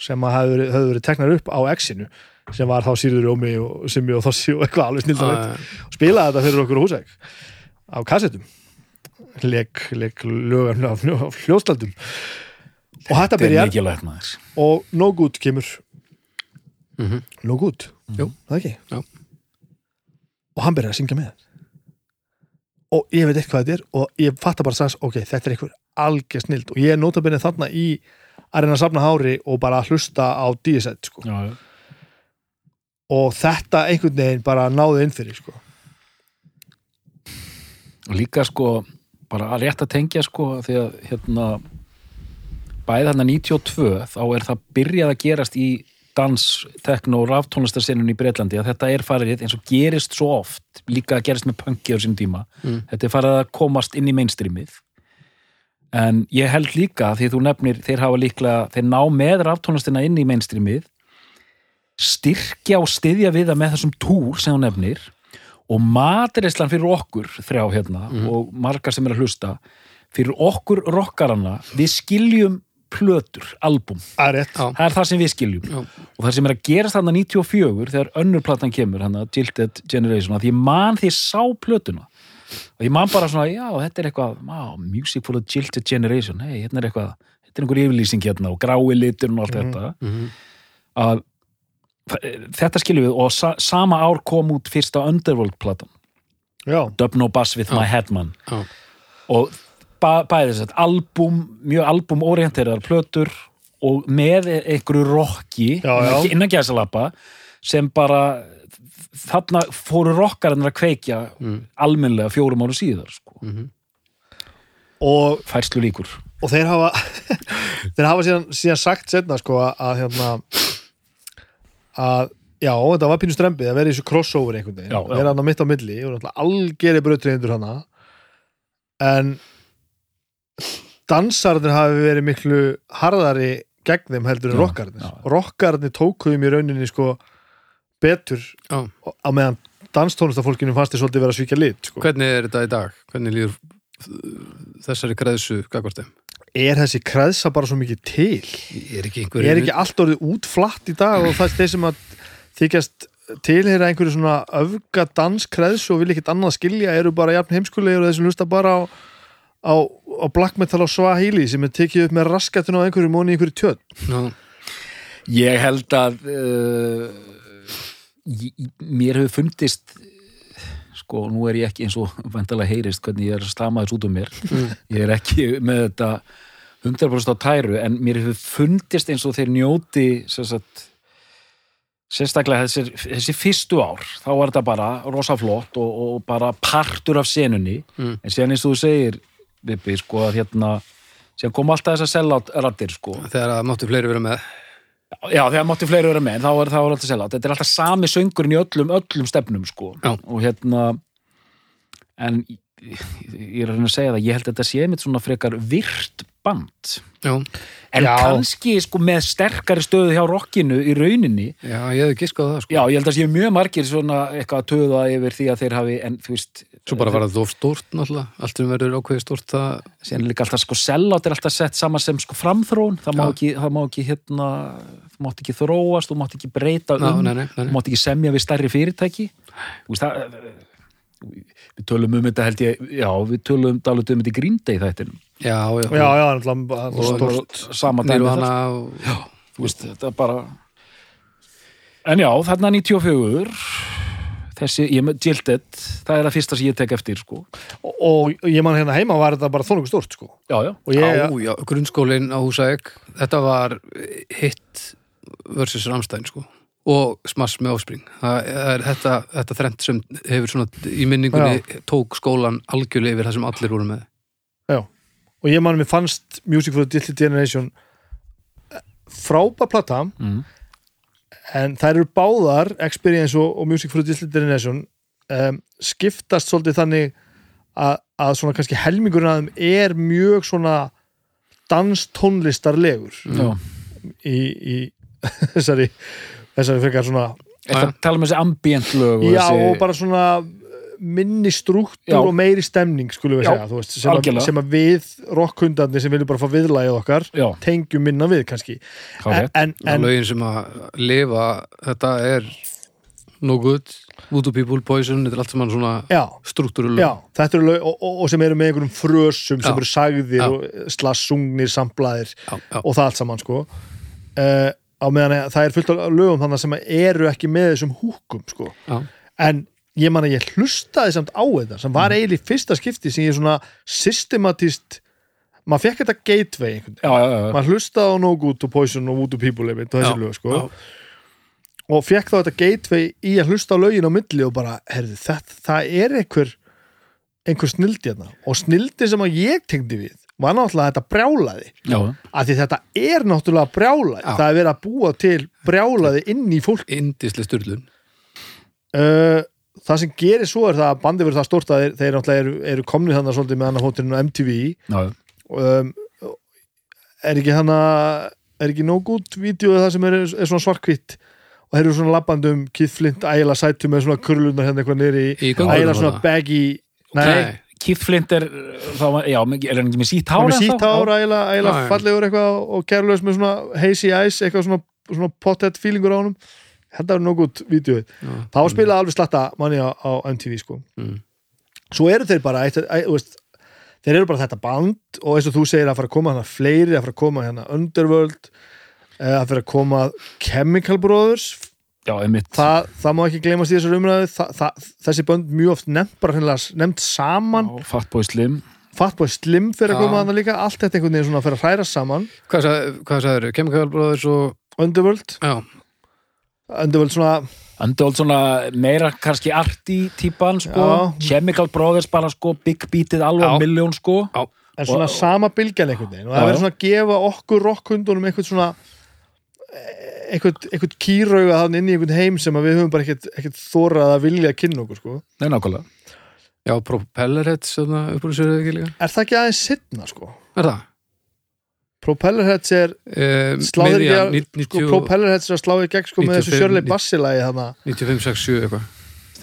sem að hefðu verið, verið teknar upp á X-inu sem var þá Sýrður Jómi og Simmi og Þossi og eitthvað alveg snildalegt Já, já. og spilaði þetta fyrir okkur á húsæk á kassettum. Leik, leik lögum af hljóðstaldum og þetta byrjar og No Good kemur Mhm. No Good, Jú. það ekki Já. og hann byrjar að syngja með og ég veit eitthvað þetta er og ég fatta bara strax, ok, þetta er einhver algjör snild og ég er notabennið þarna í að reyna að safna hári og bara að hlusta á DSL sko. já, já. og þetta einhvern veginn bara náðu inn fyrir sko. og líka sko bara að rétt að tengja sko því að hérna bæði þarna 92 þá er það byrjað að gerast í dans, tekno og ráftónlistarsinnun í Breitlandi að þetta er farið eins og gerist svo oft líka að gerist með punki á sínum tíma. Mm. þetta er farið að komast inn í mainstreamið. En ég held líka því þú nefnir, þeir hafa líklega þeir ná með ráftónlistina inn í mainstreamið styrkja og styðja við það með þessum túr sem þú nefnir og matirislan fyrir okkur þrjá hérna og margar sem er að hlusta fyrir okkur rockarana við skiljum plötur, album Það er það er það sem við skiljum. Já. og það sem er að gerast þarna 94 þegar önnur platan kemur, hann að Jilted Generation að ég man því sá plötuna. Og ég man bara svona, já, þetta er eitthvað wow, music for the Jilted Generation hey, hérna er eitthvað, þetta er einhver yfirlýsing hérna og grái litur og allt þetta. Mhm. að þetta skiljum við og sa sama ár kom út fyrsta Underworld platan. Já, Dub No Bass with Já. My Headman Já. og ba bæði þess að album, mjög albumorienteraðar plötur og með einhverju rocki innan gæsalappa sem bara þarna fóru rockarinn að kveikja Mm. almennlega fjórum ára síðar sko. Mhm. og, færslu líkur og þeir hafa þeir hafa síðan, síðan sagt setna sko að, hérna að já, þetta var pínu strempið að vera í þessu crossover einhvern veginn vera hann á mitt á milli og náttúrulega algeri brautriðindur hana en dansarnir hafi verið miklu harðari gegn þeim heldur en já. og rockarnir tókuðum í rauninni sko betur Já. á meðan danstónustafólkinu fannst þið svolítið vera að svíkja lit sko. Hvernig er þetta í dag? Hvernig líður þessari græðsu gagvart þeim? er þessi kreðsa bara svo mikið til Er ekki einhver er ekki allt orðið útflatt í dag og það er þeir sem að þykjast tilheyra einhverju svona öfga danskreðs og vil ekkert annað skilja eru bara jafn heimskulegir og þessum hlusta bara á, á, á black metal og swahili sem er tekið upp með raskatun á einhverju móni í einhverju tjöt Já, Ég held að uh, mér hefur fundist sko, nú er ég ekki eins og vandalega heyrist hvernig ég er þess út um mér. Ég er ekki með þetta 100% á tæru en mér hefur fundist eins og þeir njóti sem sagt, sérstaklega þessi, þessi fyrstu ár þá var þetta bara rosa flott og, og bara partur af senunni. Mm. en síðan eins og þú segir Vippi, sko, að hérna síðan kom alltaf þess að selja rættir sko þegar að máttu fleiri vera með Já, þegar mátti fleiri vera með, þá er það alltaf selja. Þetta er alltaf sami söngurinn í öllum, öllum stefnum, sko. Já. Og hérna, en ég, er að reyna að segja það, ég held að þetta sé mitt svona frekar virt band. Já, En Já. kannski, sko, með sterkari stöðu hjá rockinu í rauninni. já ég hefði giskað það sko Já, ég held að sé mjög margir svona eitthvað að töða yfir því að þeir hafi, en þú veist... Svo bara var það of stórt náttúrulega Allt sem verður ákveðið stórt það Síðan er líka alltaf, sko, sellátt er alltaf sett saman sem, sko, framþróun. Það má ekki, það má ekki, hérna, þú mátt ekki þróast, þú mátt ekki breyta um. nei, nei, nei, þú mátt ekki semja við stærri fyrirtæki Þú veist, það, við tölum um þetta held ég já, við tölum dálítið um þetta í Green Day þættinum. Já, já, já, já, náttúrulega Og- stórt sama dæmi þar, Nirvana og... þú veist, þetta er bara en já, þarna 94 þessi, ég með Jilted það er það fyrsta sem ég tek eftir sko. og, og ég man hérna heima var þetta bara þónungu stórt sko. Já, já, ég, Já, já, grunnskólinn á Húsavík Þetta var hitt versus Ramstein sko og smass með áspring það er þetta, þetta þrend sem hefur svona í minningunni tók skólan algjörlega yfir það sem allir voru með. Já, og ég man mér fannst Music for the Dilly Generation frábær plata mm. en þær eru báðar Experience og, og Music for the Dilly Generation um, skiptast svolítið þannig að, að svona kannski helmingurinn að þeim er mjög svona danstónlistarlegur. Já. í, í þessari þessari frekar svona Þetta tala um þessi ambient lög og já þessi, og bara svona minni struktúr Já. og meiri stemning skulum við Já, segja, þú veist, sem, að, algjörlega. sem að við rockhundarnir sem viljum bara fá viðlægið okkar já, tengjum minna við kannski. En, er en, en, lögin sem að lifa þetta er no good. Voodoo People, Poison, þetta er allt saman svona já, já, þetta eru lög og, og, og sem eru með einhverjum frösum sem Já. eru sagðir Já. og slassungnir, samplaðir já, já, og það allt saman sko. Uh, á meðan að það er fullt af lögum þannig sem eru ekki með þessum húkum sko. En ég man að ég hlustaði samt á þetta sem Mm. var eiginlega í fyrsta skipti sem ég svona systematist maður fekk þetta gateway einhvern veginn. Já, já, já, maður hlustaði á No Good og Poison og Voodoo People og þessi lög sko. já. og fekk þá þetta gateway í að hlusta á lögin á milli og bara, herðu, þetta, það er einhver einhver snildi hérna. Og snildi sem að ég tengdi við var náttúrulega þetta brjálaði já, af því þetta er náttúrulega brjálaði Já. það er verið að búa til brjálaði inn í fólk. indislega styrlun uh, það sem gerir svo er það að bandi verður það stórt að þeir, þeir náttúrulega eru, eru komnið þannig svolítið með hóttirinn á MTV já, um, er ekki hana er ekki no good vídeo það sem er, er svona svarkvitt og þeir eru svona labbandum Keith Flint ægilega sættu með svona kurlunar hérna eitthvað nýri ægilega svona baggy nei, Flint er þá, já, er hann ekki með sítt hann hár með sítt hár ægilega, Já, ægilega já. fallegur eitthvað og kærlaus með svona hazy eyes eitthvað svona, svona pothead feelingur á honum. Þetta er no good vídeo. Já, þá spilaði alveg slatta manni á, á MTV sko. Mm. svo eru þeir bara eitt, eitt, veist, þeir eru bara þetta band og eins og þú segir að fara að koma hana fleiri að fara að koma hérna Underworld eh, að fara að koma Chemical Brothers já, einmitt. Það, það má ekki gleymast í þessar umræðu. Það, það, þessi bönd mjög oft nefnt bara hreinlega nefnt saman. Fatboy Slim. Fatboy Slim fyrir að koma hana líka. Allt þetta einhvern veginn svona að fyrir að hræra saman. Hvað sagður? Chemical Brothers og Underworld. Já, Underworld svona Underworld svona meira kannski arti típan sko, Já. Chemical Brothers bara sko big beatið alveg miljón sko. En svona Og- sama bylgjan einhvern veginn. Og það verður svona að gefa okkur rockhundunum einhvern svona eh, einhvern, kýrauga þannig inn í einhvern heim sem að við höfum bara ekkert, ekkert þórað að vilja að kynna okkur sko. Nei, nákvæmlega Já, Propellerheads þessu er það ekki líka er það ekki aðeins sittna sko? Er það? Propellerheads er Uh, sláður ekki að sko, 90, Propellerheads er að slá í gegn sko, með þessu 95, Shirley Bassey-lagi þannig 95, 6, 7 eitthvað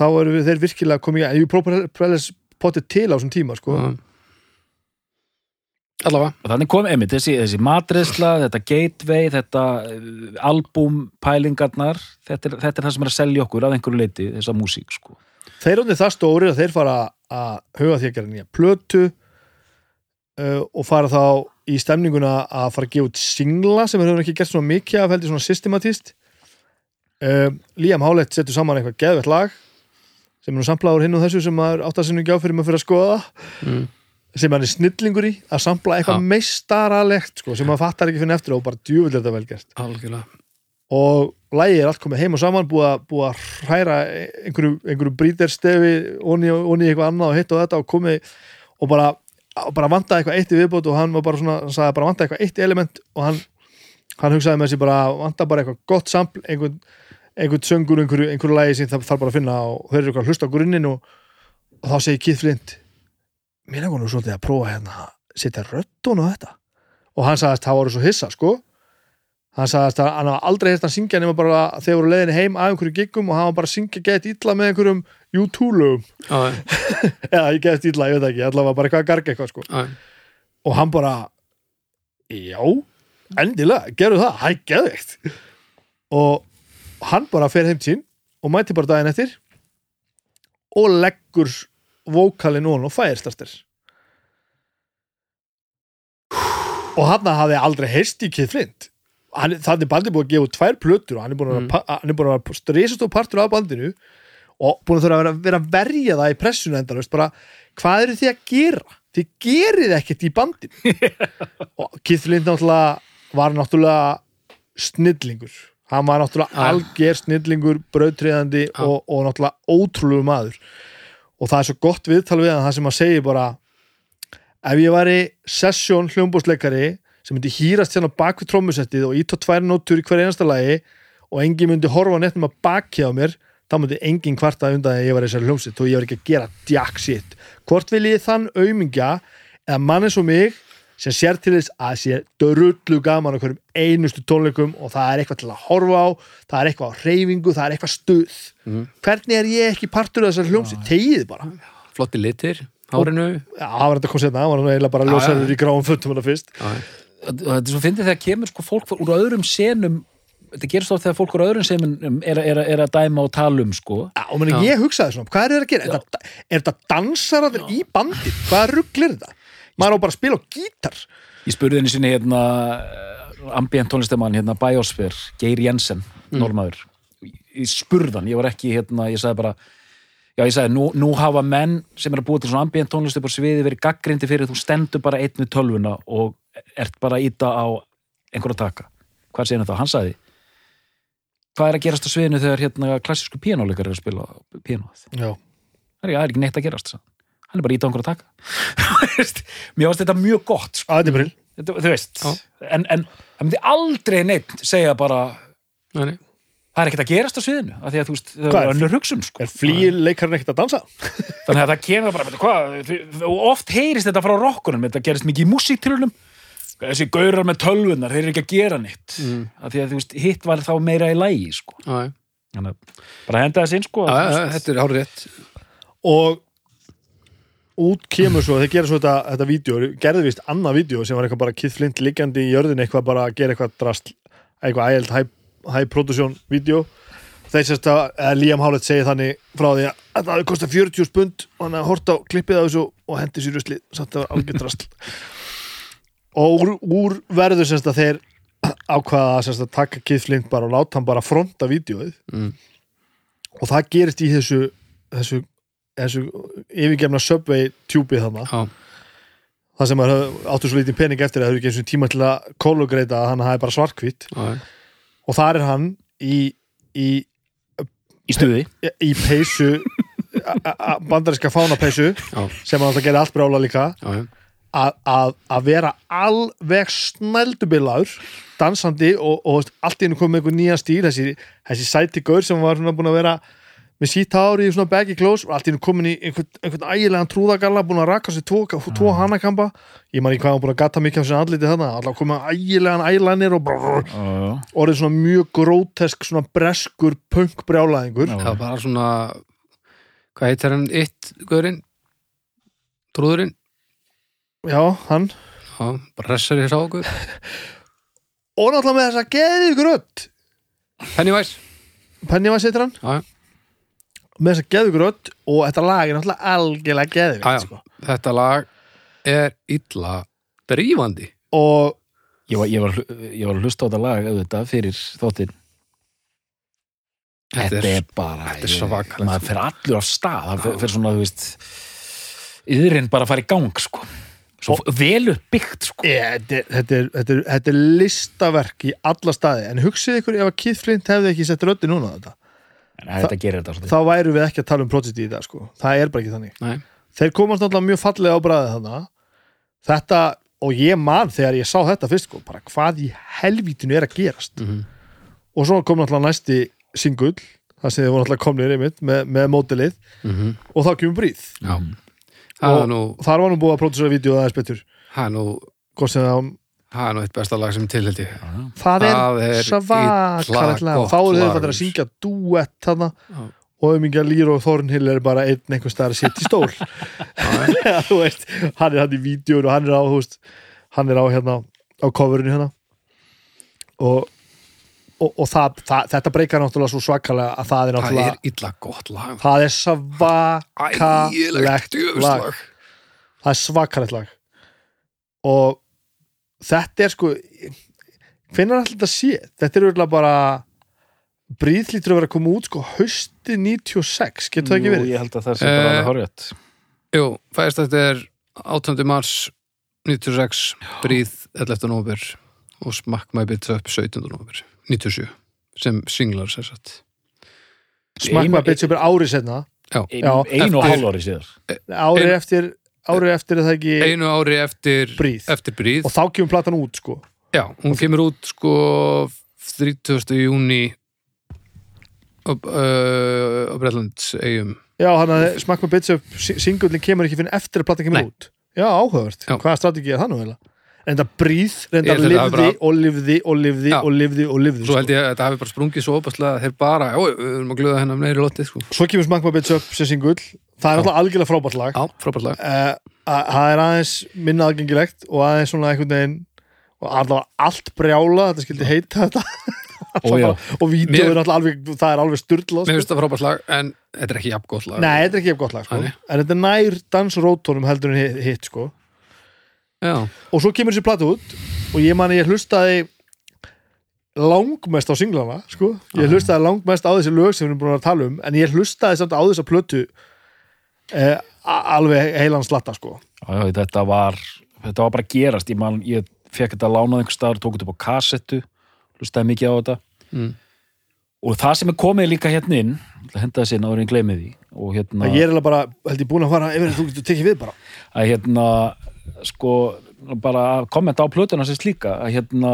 þá eru við þeir virkilega komið í Propellers potið til á þessum tíma sko. Já. Allavega Og þannig kom einmitt þessi, þessi matreysla, þetta gateway, þetta uh, album, pælingarnar, þetta er, þetta er það sem er að selja okkur að einhverju leiti, þessa músík, sko. þeir eru það stóri að þeir fara að huga því að gera nýja plötu uh, og fara þá í stemninguna að fara að gefa út singla sem hefur ekki gert svona mikið af heldur svona systematíst uh, Liam Howlett setur saman eitthvað geðvett lag sem er nú samplaður hinn og þessu sem maður átt að sinni gjá fyrir maður fyrir að skoða mm. Sem hann er snillingur í að sampla eitthvað meistaralegt sko, sem maður fattar ekki fyrir eftir og bara djúvill er þetta vel gert. Algjörlega. Og lægi er allt komið heim og saman búið að, hræra einhverju, einhverju bríterstefi onni, onni eitthvað annað og hitt og þetta og komið og bara, bara vantaði eitthvað eitt í viðbót og hann var bara svona, hann sagði bara vantaði eitthvað eitt element og hann, hann hugsaði með sér bara vantaði bara eitthvað gott sampl einhvern, einhvern söngur, einhverju, einhverju lægi sem það þarf bara að finna og eru eitthvað að hlusta á grunninn og, og þá segir Keith Flint mér er nú svolítið að prófa hérna að setja röddun á þetta. Og hann sagðist það voru svo hissa sko. Hann sagðist að hann hafa aldrei hérst að syngja nema bara þegar voru leiðinni heim af einhverju giggum og hann var bara að syngja gett illa með einhverjum U2-lögum Já, eða ég gett illa, ég veit ekki, allavega bara eitthvað að garga eitthvað sko. Já, og hann bara já, endilega, gerðu það, hæ, geðveikt. Og hann bara fer heim sín og mæti bara daginn eftir og leggur vókalinn og færstartir og hann hafði aldrei heyrst í Keith Flint hann, þannig bandi búið að gefa út tvær plötur og hann er búin að Mm. er búin að vera stresast og partur af bandinu og búin að þurfa að vera, vera að verja það í pressuna endalaust, bara hvað eru þið að gera? Þið gerið ekkert í bandinu og Keith Flint náttúrulega var náttúrulega snillingur hann var náttúrulega Ja. alger snillingur brautriðandi Ja. og, og náttúrulega ótrúlegu maður og það er svo gott viðtal við það sem að segja bara ef ég væri sesjón hljómbúsleikari sem myndi hýrast hérna bak við trómusettið og ít á tvær nótur í hver einasta lagi og engin myndi horfa neitt um að baki á mér þá myndi engin kvarta undan að ég var þessari hljómsett og ég var ekki að gera jack shit. Hvort vil ég þann aumingja eða mann eins og mig sem sér til þess að sé drullu gaman á hverjum einustu tónleikum og það er eitthvað til að horfa á það er eitthvað á reyfingu, það er eitthvað stuð Mhm. hvernig er ég ekki partur af þessari hljómsett tegið bara flotti litir, hárinu Já, það var þetta kom setna, það var nú eiginlega bara Já, ljósæður já. í gráum fötum hana fyrst Já, Og þetta er svo fyndið þegar kemur sko fólk úr öðrum senum, þetta gerist oft þegar fólk úr öðrum senum er, er, er að dæma og tala um, sko. Já, og meni, ég hugsaði svona, hvað er það að gera? Er þetta, þetta dansaraður í bandi? Hvað rugglir þetta? Maður á bara að spila á gítar. Ég spurði henni sinni hérna uh, ambient tónlistamann hérna Biosphere, Geir Jensen normaður, ég spurðan ég var ekki hérna, ég sagði bara já ég sagði, nú, nú hafa menn sem er að búa til svona ambient tónlist upp á sviði verið gaggrindi fyrir þú stendur bara einn við tölvuna og ert bara að íta á einhverja taka, hvað segir hann þá? Hann sagði hvað er að gerast á sviðinu þegar hérna klassísku píanóleikar er að spila píanóð? Það er, það ekki neitt að gerast sagði hann. er bara að íta á einhverja taka mér varst þetta mjög gott sko. að er brill þú veist, en, en það myndi aldrei neitt segja bara nei, það er ekkert að gerast á sviðinu af því að þú veist, það er önnur hugsun sko. Er flýir leikarinn ekkert að dansa? þannig að það kemur bara, hvað og oft heyrist þetta frá rockunum þetta gerist mikið í músíktilunum þessi gaurar með tölvunar, þeir eru ekki að gera neitt Mm. af því að þú veist, hitt var þá meira í lægi sko. Að bara henda þess inn sko, að, þetta er hárið rétt Og út kemur svo, þeir gera svo þetta, þetta vídeo, gerðu vist annað vídeo sem var eitthvað bara Keith Flint liggjandi í jörðin eitthvað bara að gera eitthvað drast eitthvað high production vídeo. Þeir sérst að Liam Howlett segir þannig frá því að þetta hafi kostað 40 spund og hann horta á klippið á þessu og hendi sér rusli samt að var algjör drast og úr, úr verður sérst að þeir ákvaða sérst að taka Keith Flint bara og láta hann bara fronta vídeoið. Mm. og það gerist í þessu þessu, þessu yfirgefna subway tjúbið þarna. Já, það sem maður höf- áttu svo lítið pening eftir að það eru ekki eins og tíma til að kolugreita að hann hafi bara já, já. og þar er hann í, í, í stuði. Í peysu a- a- a- bandaríska fánapeysu Já, sem hann alltaf gerir allt brála líka. Að, vera alveg snældubilaður dansandi og, og allt í hennu komið með einhver nýja stíl. Þessi, þessi sæti gaur sem var búin að vera með sítt hári í svona baggy clothes og allt í hennu komin í einhvern, einhvern ægilegan trúðagalla búin að raka sér tvo, tvo hanakampa ég man ekki hvað hann búin að gata mikið af sér andliti þarna alltaf komið ægilegan ælanir og brrr, Já, já. orðið svona mjög grótesk svona breskur punk brjálæðingur Já. það var bara svona hvað heitir hann eitt gaurinn trúðurinn? Já, hann. Já, bara hressar í sá okkur. Og náttúrulega með þessa geði grödd Pennywise. Pennywise heitir hann. Já, með þessa geðu grödd og þetta lag er náttúrulega algjörlega já. sko. þetta lag er illa drífandi og Ég var, ég, var, ég var að hlusta á þetta lag auðvitað fyrir þóttin Þetta Þetta er- bara þetta er ég- svakalegt, maður sko. fer allur á stað það fer, svona, þú veist yðurinn bara að fara í gang sko. svo velur byggt sko. é, þetta, er- þetta, er, þetta, er, þetta er listaverk í alla staði en hugsið ykkur ef að Keith Flint hefði ekki sett röddi núna á þetta en þetta gerir þetta þá væru við ekki að tala um Prodigy í dag sko. það er bara ekki þannig Nei. þeir komast náttúrulega mjög fallega á bræðið þarna þetta, og ég man þegar ég sá þetta fyrst, sko, bara hvað í helvítinu er að gerast Mhm. og svo kom náttúrulega næsti singull það sem þið voru náttúrulega komnir einmitt með, með mótilið Mhm. og þá kemur bríð já Og- nú þar var nú búið að pródusera vídeo aðeins betur er nú hvort sem það það er nú eitt besta lag sem tilhaldi það er, Það er gott þá eru þeir bara að syngja duett þarna. Já. og um ekki að Lýra og Þornhill er bara einn einhvers staðar að setja í stól. Já, þú veist, hann er hann í vídjónu og hann er á, þú veist, hann er á hérna á coverinu hérna. Og, og, og það, það, þetta breykar náttúrulega svo svakalega að það er það náttúrulega er illa gott lag. Það er svakalegt lag. Það er svakalegt lag. Og þetta er sko er alltaf þetta sé þetta er auðvitað bara bríð lítur að vera að koma út sko hausti 96, getur það ekki Jú, verið? ég held að það sé bara Eh, alveg horrið jú, fæðist þetta er 18. mars 96 Bríð 11. november og Smack My Bitch Up 17. november 97 sem singlar sér satt Smakk maður bitch upp er árið setna já, einu og hálf ári síðar árið Ein- eftir árið eftir er það ekki einu ári eftir Bríð. eftir Bríð og þá kemur platan út sko já, hún kemur út sko 30. júni á, uh, á Breitlands eigum já, hann að smakk maður bitch up singullin kemur ekki fyrir eftir að platan kemur Nei. út já, áhugavert, hvaða strategi er það nú en það bríð, reynda lifði og lifði og lifði og lifði og lifði svo sko. held ég að þetta hafi bara sprungið svo opaslega að þeir bara, já, við erum að glöða hennar meiri lótið sko. svo kemur smakk maður bitch up sem singull það er alltaf algjörlega frábært lag. Já, frábært lag. Eh, að- það er aðeins minna aðgengilegt og aðeins svona einhvern veginn og allavega allt brjála þetta skildi heita þetta. Ó, og alltaf alveg það er alveg styrla mér finnst það frábært lag en þetta er ekki jafn gott lag. Nei, þetta er ekki gott lag sko. En þetta nær dansrótónum heldur en hitt, sko. og svo kemur þessi plata út og ég man ég hlustaði langmest á singlana sko. ég hlustaði langmest á þessi lög sem við erum búin að tala um en ég hlustaði samt á þessa plötu eh, alveg heilan slatta sko. Já, já, þetta var þetta var bara að gerast. Ég, man, ég fekk þetta lánað einhver staðar, tók þetta upp á kassettu hlustaði mikið á þetta. Mm. og það sem er komið líka hérna inn að henda þessi inn áður en ég gleymi því. Og hérna ég er eiginlega bara, held ég búin að fara yfir, þú getur tekið við bara. Að hérna sko bara að kommenta á plötuna sem slíka að hérna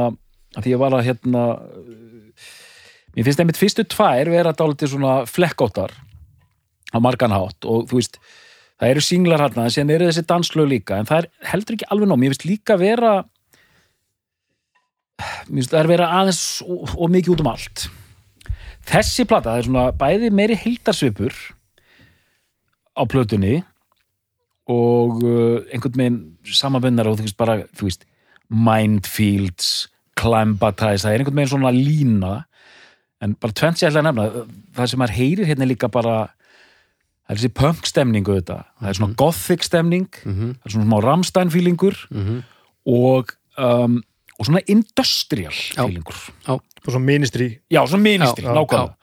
að því ég var að hérna mér finnst einmitt fyrstu tvær vera dálítið svona flekkóttar á margan hátt og þú veist það eru singlar hérna en síðan eru þessi danslög líka en það er heldur ekki alveg nóg. Mér finnst líka vera mér finnst það er vera aðeins og, og mikið út um allt. Þessi plata, það er svona bæði meiri hildarsvipur á plötunni og uh, einhvern veginn samanbundar og þú veist bara, þú veist Mindfields, Climbatise það er einhvern veginn svona lína. En bara tvennt sér að nefna það sem maður heyrir hérna líka bara það er þessi punk stemningu þetta það er svona gothic stemning. Mhm. það er svona smá Rammstein feelingur. Mhm. og, um, og svona industrial feelingur. Já, og svo ministry. Já, svona ministri, Já, já, nákvæmlega.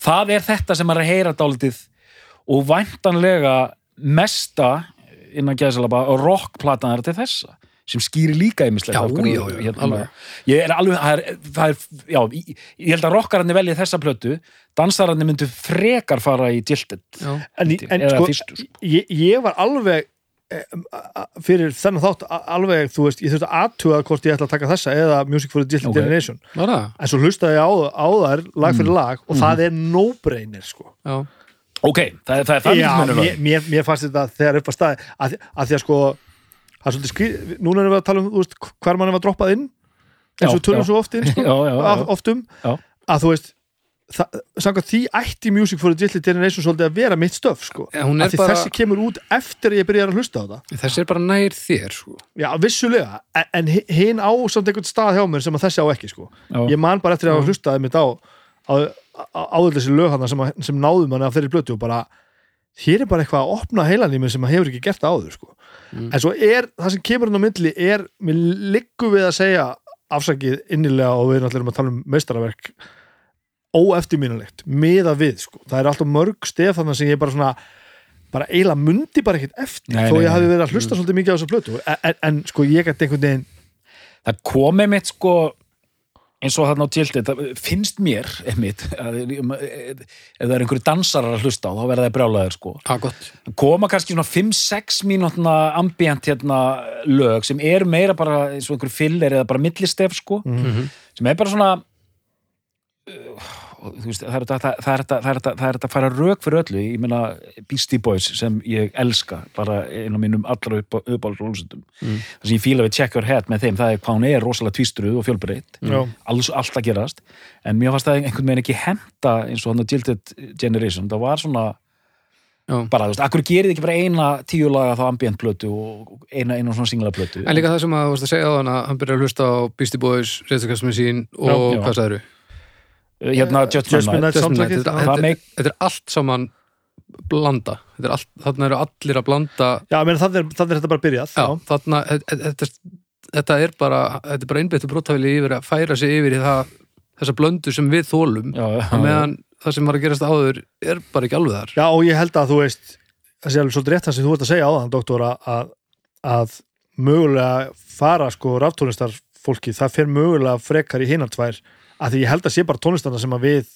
það er þetta sem er að heyra dálítið og væntanlega mesta innan gæðsalaba rockplatan er til þessa sem skýri líka Já, já, já, hérna, ég er alveg það er, það er, já, ég, ég held að rockararnir velji þessa plötu, dansararnir myndu frekar fara í Jilted já. en, en sko, fyrstu sko. ég, ég var alveg fyrir þennan þátt alveg, þú veist, ég þurfti að aðtuga hvort ég ætla að taka þessa eða Music for a Digital Ok. Generation Var það? en svo hlustaði ég á, á þær lag fyrir lag og það er no-brainer sko. Já. ok, það, það er það Já, mismunur á mér, mér, mér fannst þetta þegar upp að staði að, að því að sko það er svolítið skri, núna erum við að tala um veist, hver mann var droppað inn eins og já. svo oft inn sko, Já, já, já. af- oft um Já. að þú veist það, samkvæmt því ætti Music for a Digital Generation svolítið að vera mitt stöf sko. Er að því bara- þessi kemur út eftir að ég byrjar að hlusta á það Þessi er bara nær þér sko. Já, vissulega, en, en hi- hinn á samt einhvern stað hjá mér sem að þessi á ekki sko. Ég man bara eftir að hafa hlustað mitt á á, á, á þessi lög hana sem, að- sem náðum hann af þeirri blötu og bara hér er bara eitthvað að opna heilan í mér sem að hefur ekki gert áður sko. en svo er, það sem kemur hann á milli er, mér liggur við að segja afsakið innilega og við erum allir um að tala um meistaraverk óeftirmínulegt, miða við sko. það er alltaf mörg stef þannig sem ég bara svona bara eiginlega mundi bara ekkert eftir Nei, þó ég hafi verið að hlusta svolítið mikið á þessa plötu en, en, en sko ég gæti einhvern veginn það komið mitt sko eins og þarna á tjildi, það finnst mér einmitt, að, ef það er einhverju dansarar að hlusta á, þá verða það brjálæður sko. ah, gott. koma kannski svona 5-6 mínútna ambient hérna lög sem eru meira bara eins og einhverju filler eða bara millistef sko, Mhm. sem er bara svona uh, veist, það er þetta það það það að fara rauk fyrir öllu ég meina Beastie Boys sem ég elska bara einn af mínum allra uppáhaldsrólsundum Mm. það sem ég fíla við Check Your Head með þeim það er hvað hún er rosalega tvístruð og fjölbreytt Já. alls, allt að gerast en mér fannst það einhvern veginn ekki henda eins og hann að Jilted Generation það var svona Já. bara, þú veist, akkur gerir þið ekki bara eina tíu laga þá ambient plötu og eina, eina svona singla plötu En líka það sem að þú varst að segja á hann að hann byrjar að hlusta á Beastie Boys, Reykjavík sín og Já. hvað sagður hérna Judgment Judgment Night Night soundtrackið, þetta, já. Er allt saman blanda. Þetta er allt, þarna eru allir að blanda. Já, menn þannig er, þannig er þetta bara byrjað já, þarna, þetta, þetta, er bara þetta er bara einbyttu brótafili yfir að færa sig yfir í það þessa blöndu sem við þólum já, já, meðan það sem var að gerast áður er bara ekki alveg þar. Já, og ég held að þú veist það sé alveg svolítið rétt það sem þú ert að segja á þann, doktor, að, að mögulega fara sko ráftónlistar fólki, það fer mögulega frekar í hinar tvær, að því ég held að sé bara tónlistarna sem að við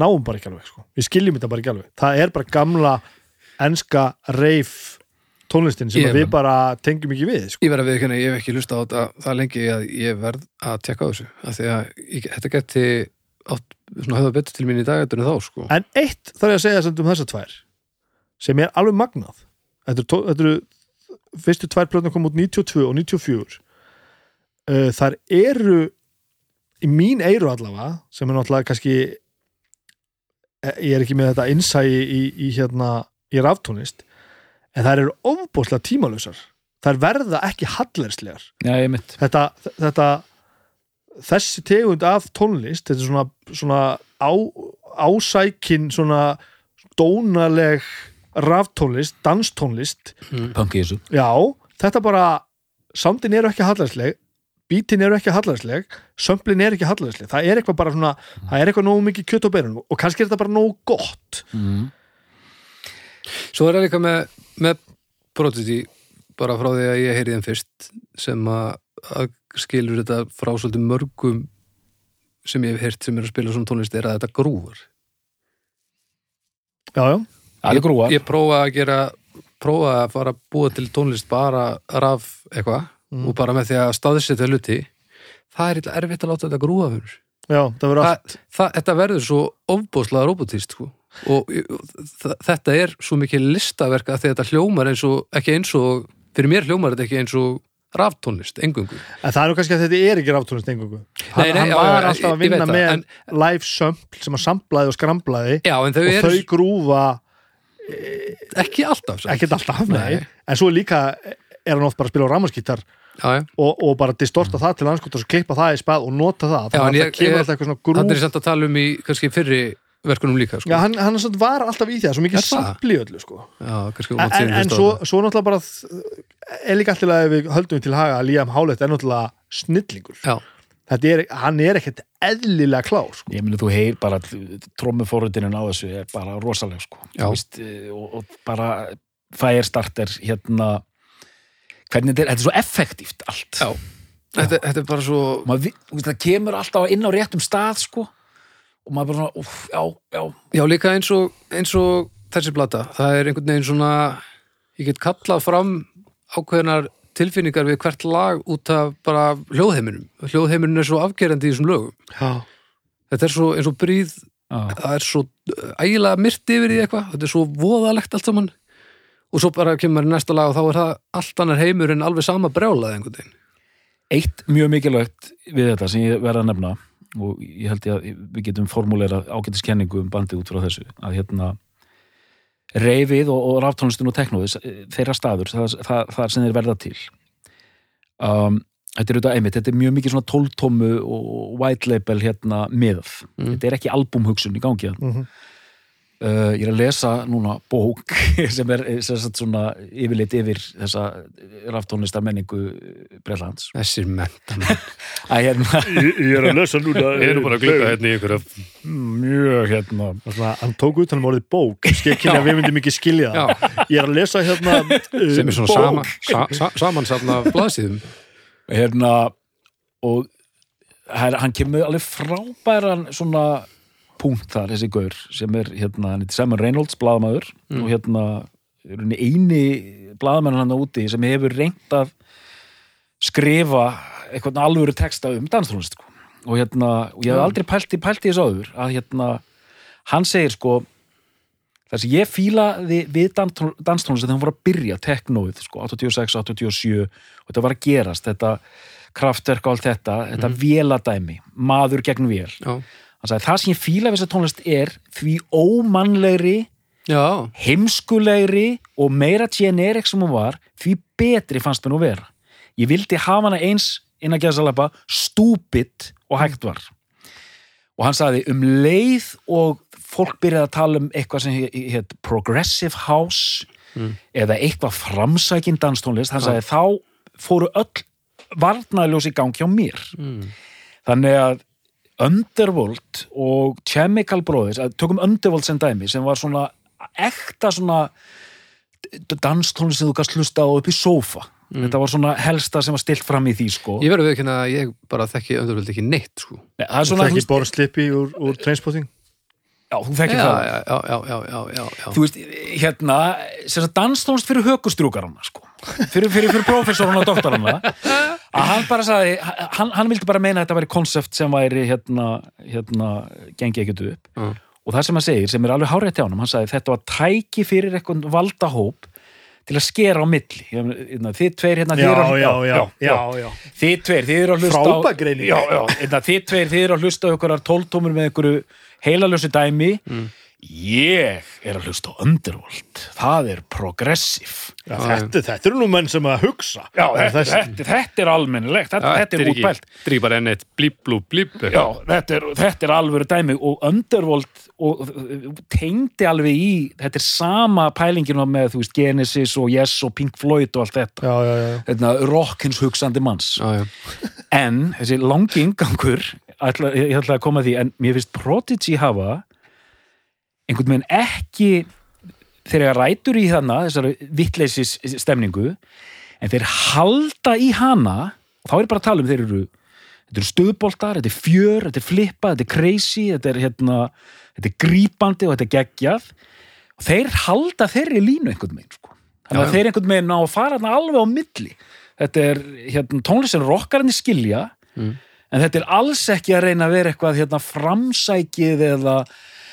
náum bara ekki alveg, sko. Við skiljum þetta bara ekki alveg. Það er bara gamla enska reif tónlistin sem við bara tengjum ekki við, sko. Ég verð að við ég hef ekki hlusta á þetta það lengi að ég verð að tekka á þessu af því að ég, þetta geti átt svona höfða betur til mín í dag en þá sko. En eitt þarf ég að segja samt um þessar tvær sem er alveg magnað Þetta eru, tó- þetta eru fyrstu tvær plötna kom út 92 og 94 uh, Þar eru í mín eiru allavega sem er náttúrulega kannski eh, ég er ekki með þetta innsæi í, í hérna í raftónist en það eru ofbúslega tímalösar þær verða ekki hallerslegar þetta, þetta þessi tegund af tónlist þetta er svona, svona á, ásækin svona dónaleg raftónlist, danstónlist. Punk í þessu. Já, þetta bara soundin eru ekki hallarsleg bítin eru ekki hallarsleg sömplin er ekki hallarsleg, það er eitthvað bara svona það er eitthvað nógu mikið kjöt og berun og kannski er þetta bara nógu gott. Mm. Svo er það líka með, með Prodigy bara frá því að ég heyri þeim fyrst sem að, skilur þetta frá svolítið mörgum sem ég hef heyrt sem er að spila svona tónlist er að þetta grúvar já, já, það er grúa Ég prófa að gera prófa að fara að búa til tónlist bara raf eitthvað Mm. og bara með því að staðsetja hluti það er eitthvað erfitt að láta þetta grúa fyrir já, það verður allt. það, það, þetta verður svo ofbóðslega robotist sko. og þetta er svo mikið listaverk að þetta hljómar eins og ekki eins og, fyrir mér hljómar þetta ekki eins og raftónlist, engungu en það er nú kannski að þetta er ekki raftónlist engungu hann, Nei, nei, hann já, var alltaf að vinna það, með en- live sömpl sem að samplaði og skramplaði já, þau og þau grúfa ekki alltaf ekkert alltaf, en svo líka er hann oft bara að spila á já. Og, og bara distorta það til anskot og svo klippa það í spað og nota það þannig að það kemur alltaf eitthvað svona Þannig er grúf ég samt að tala um í kannski fyrri verkunum líka sko. Já, hann, hann samt var alltaf í því það, svo mikið Er sampli öllu sko. já en, en, svo, svo náttúrulega bara er líka alltaf að við höldum til haga að Liam Howlett er náttúrulega snillingur já, Þetta er, hann er ekkert eðlilega klár sko. ég meni þú heyr bara trómmuforutinin á þessu er bara rosaleg sko Já. Þú veist, eh, og, og bara Firestarter hérna hvernig þetta er, þetta er svo effektíft allt. Já. Þetta, þetta er bara svo maður, það kemur alltaf inn á réttum stað sko. Og maður bara svona, úf, já, já. Já, líka eins og, eins og þessi plata, það er einhvern veginn svona ég get kallað fram ákveðnar tilfinningar við hvert lag út af bara hljóðheiminum. Hljóðheiminum er svo afgerandi í þessum lögum. Já, þetta er svo eins og bríð Já. það er svo ægilega myrt yfir því eitthvað. Þetta er svo voðalegt allt saman og svo bara kemur í næsta lag og þá er það allt annar heimur en alveg sama brjálað einhvern veginn Eitt mjög mikilvægt við þetta sem ég verða að nefna og ég held ég að við getum formúleira ágætiskenningu um bandið út frá þessu að hérna reyfið og, og ráftónlistin og teknóðis þeirra staður, það, það, það sem þeir verða til um, þetta er auðvitað einmitt, þetta er mjög mikið svona tóltómu og white label hérna miðað, Mm. þetta er ekki albumhugsun í gangi hérna Mhm. Uh, ég er að lesa núna bók sem er sem sagt svona yfirleitt yfir þessa raftónlistar menningu Breitlands þessir mentan hérna, ég, ég er að lesa núna hérna í einhverja mjög hérna. Svona, hann tók út hann um orðið bók að við myndum ekki skilja Já. það ég er að lesa hérna uh, sem er svona sama, sa, sa, samansafna blaðsíðum. Hérna og her, hann kemur alveg frábæran svona punkt þar, þessi gaur sem er hérna, hann heitir Simon Reynolds blaðamaður og hérna er hann eini blaðamenn hann úti sem hefur reynt að skrifa eitthvað alvöru texta um danstónlist sko. og hérna, og ég hef Já. aldrei pælt í þessu áður að hérna, hann segir sko þess að ég fílaði við danstónlist þegar hann voru að byrja teknóið, sko, 86, 87 og þetta var að gerast, þetta kraftverk og allt þetta, þetta véladæmi maður gegn vél já, hann sagði, það sem ég fíla við þessa tónlist er því ómannlegri já, heimskulegri og meira generik sem hún var, því betri fannst mér nú vera. Ég vildi hafa hana eins innan gæðsalapa stúpid og hægt var. Og hann sagði um leið og fólk byrjaði að tala um eitthvað sem hétt progressive house eða eitthvað framsækin danstónlist, hann sagði þá fóru öll varnaðljós í gang hjá mér. mm. Þannig að Underworld og Chemical Brothers, að tökum Underworld sem dæmi sem var svona ekta svona danstónlist sem þú gast hlusta á upp í sófa. Þetta var svona helsta sem var stilt fram í því sko. Ég verður við ekki að ég bara þekki öndurvöld ekki neitt sko. Nei, það það svona, þú ekki veist, Boris Lippi úr, úr Trainspotting? Já, þú já, þekkir það já, já, já, já, já, já, já. þú veist, hérna sem sagt danstónlist fyrir hökustrúkarana sko fyrir, fyrir, fyrir prófessoruna og doktorana að hann bara sagði hann, hann vildi bara meina að þetta væri konsept sem væri hérna, hérna gengi ekkert upp. Já. og það sem hann segir, sem er alveg hárétt hjá hann hann sagði þetta var tæki fyrir eitthvað valdahóp til að skera á milli. Hérna, þið tveir hérna þið já, eru að- já, já, já, já. þið tveir, þið eru að hlusta hérna, þið tveir, þið eru að hlusta á einhverjar tóltómur með einhverju heilalösu dæmi ég er að hlusta á Underworld. Það er progressiv Já, þetta, þetta eru nú menn sem að hugsa. Já, Það þetta, þessi- þetta, þetta er almennilegt. Þetta, Já, þetta er útpælt. er bara enn eitt blíp, blú, blíp Já, þetta er, þetta er alveg dæmi og Underworld og, tengdi alveg í, þetta er sama pælingin með, veist, Genesis og Yes og Pink Floyd og allt þetta. Já, já, já. þetta rockins hugsandi manns. Já, já. en þessi langi ingangur ætla, ég ætla að koma að því, en mér finnst Prodigy hafa einhvern veginn ekki þegar rætur í þarna þessari vittleysis stemningu en þeir halda í hana og þá er bara að tala um þeir eru þetta eru stuðboltar, þetta er fjör, þetta er flippa þetta er crazy, þetta er hérna þetta er grípandi og þetta er geggjað og þeir halda þeirri línu einhvern veginn sko. þannig að þeir einhvern veginn ná að fara þarna alveg á milli þetta er hérna, tónlist sem rockarinn skilja Mm. en þetta er alls ekki að reyna að vera eitthvað hérna, framsækið eða,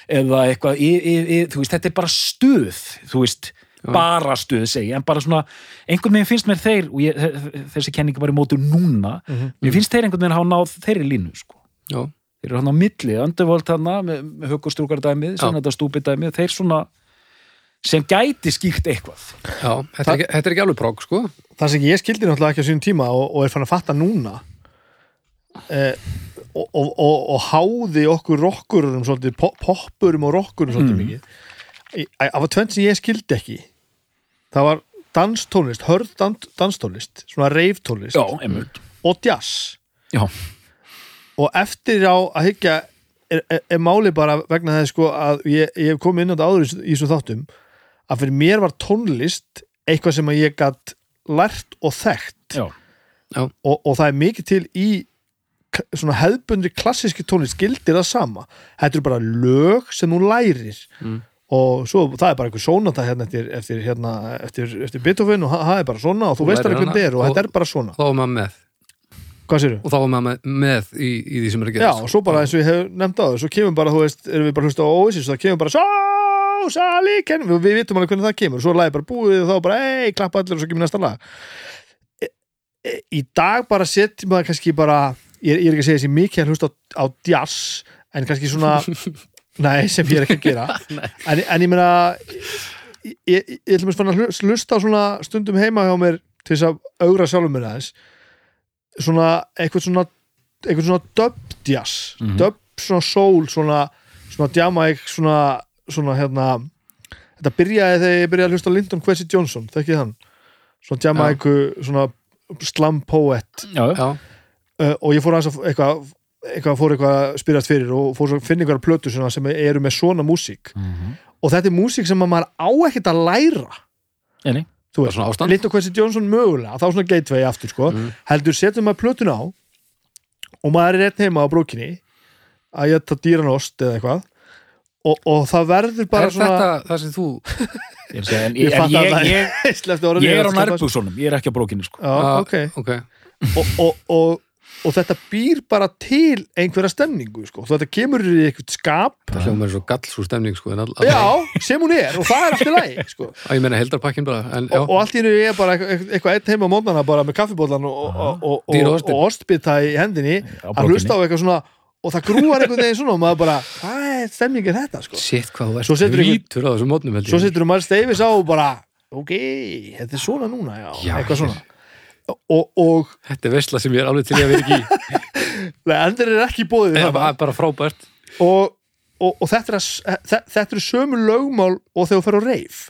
eða eitthvað í, í, í, þú veist, þetta er bara stuð þú veist, bara stuð segi, en bara svona, einhvern veginn finnst mér þeir og ég, þessi kenningi bara í mótu núna, mér finnst þeir einhvern veginn hafa náð þeirri línu, sko já. þeir eru hann á milli, Underworld hann með, með höggustrúkardæmið, Já. sem þetta stúpidæmið þeir svona sem gæti skýrt eitthvað já. Þetta, er ekki, þetta er ekki alveg próg sko. það sem ég skildi náttúrulega ekki á sínum tíma og, og er fann að fatta núna eh, og, og, og, og háði okkur rockurum svolítið, po- poppurum og rockurum svolítið Mm. mikið. Af að tvenn sem ég skildi ekki það var danstónlist, hörð dan- danstónlist svona reiftónlist og jazz. Já, og eftir á að hyggja er, er, er máli bara vegna þess sko að ég, ég hef komið inn á þetta áður í, svo þáttum að fyrir mér var tónlist eitthvað sem ég gatt lært og þekkt. Já, og, og það er mikið til í svona hefðbundri klassíski tónlist gildir það sama. Þetta eru bara lög sem þú lærir. Mm. og svo það er bara einhver sónata hérna eftir, eftir, hérna, eftir, eftir Beethoven og það það er bara svona og þú Þú veist alveg hvernig þetta er og og- þetta er bara svona. þá var maður með. Og þá var maður með, með í, í því sem er að Já, gera og svo bara eins og ég hef nefnt á það svo kemur bara, þú veist, erum við bara að hlusta á Oasis það kemur bara svo, sali, kenn við, við vitum alveg hvernig það kemur, svo er lagið bara búið og þá bara, ei, klappa allir og svo kemur næsta lag. E, e, Í dag bara setjum maður kannski bara ég, er- ég er ekki að segja þessi mikið að hlusta á, á jazz, en kannski svona nei, sem ég er ekki að gera. En, en ég meina ég, ég, ég ætlum að hlusta á svona stundum heima hjá mér til þess að augra sjálfum mér aðeins. Svona, eitthvað svona eitthvað svona dub jazz. Mhm. dub svona soul svona, svona Jamaic svona, svona hérna þetta byrjaði þegar ég byrjaði að hlusta á Lyndon Kwesi Johnson, þekkið hann? Svona Jamaic, svona slam poet. Já, já. Uh, og ég fór að eitthvað eitthvað fór eitthvað að spyrjast fyrir og fór að finna eitthvað plötu sem eru með svona músík Mhm. og þetta er músík sem að maður á ekkert að læra Enig. þú ástand. Lyndon Kwesi Johnson mögulega, þá svona gateway aftur sko, Mm. heldur setjum maður plötun á og maður er rétt heima á brókinni að ég ta dýranost eða eitthvað og, og það verður bara er svona þetta það sem þú Ég, er segja, en, ég en ég, ég, það er á nærbúksunum, ég er ekki á brókinni sko. Já, Ah, ok ok, og, og, og, þetta býr bara til einhverja stemningu sko. þetta kemur í eitthvað skap. Það hljóma er svo gallsúr stemning sko, en all, all, já, sem hún er og það er alltaf læg sko. að ég meina heldarpakkin bara en, og, og allt í hennu er bara eitthvað, eitthvað einn heima á mótnana bara með kaffibólan og, og, og, ostbita í hendinni að hlusta á eitthvað svona og það grúar einhvern veginn svona og maður bara, hvað er stemning er þetta sko? shit hvað þú Svo setur svo þú maður steifis á og bara ok, þetta er svona núna já, Já, eitthvað svona og, og þetta er veistla sem ég er alveg til að vera ekki nei, endur er ekki bóðið það er bara frábært. Og, og, og þetta, er eru sömu lögmál og þegar þú fer á reif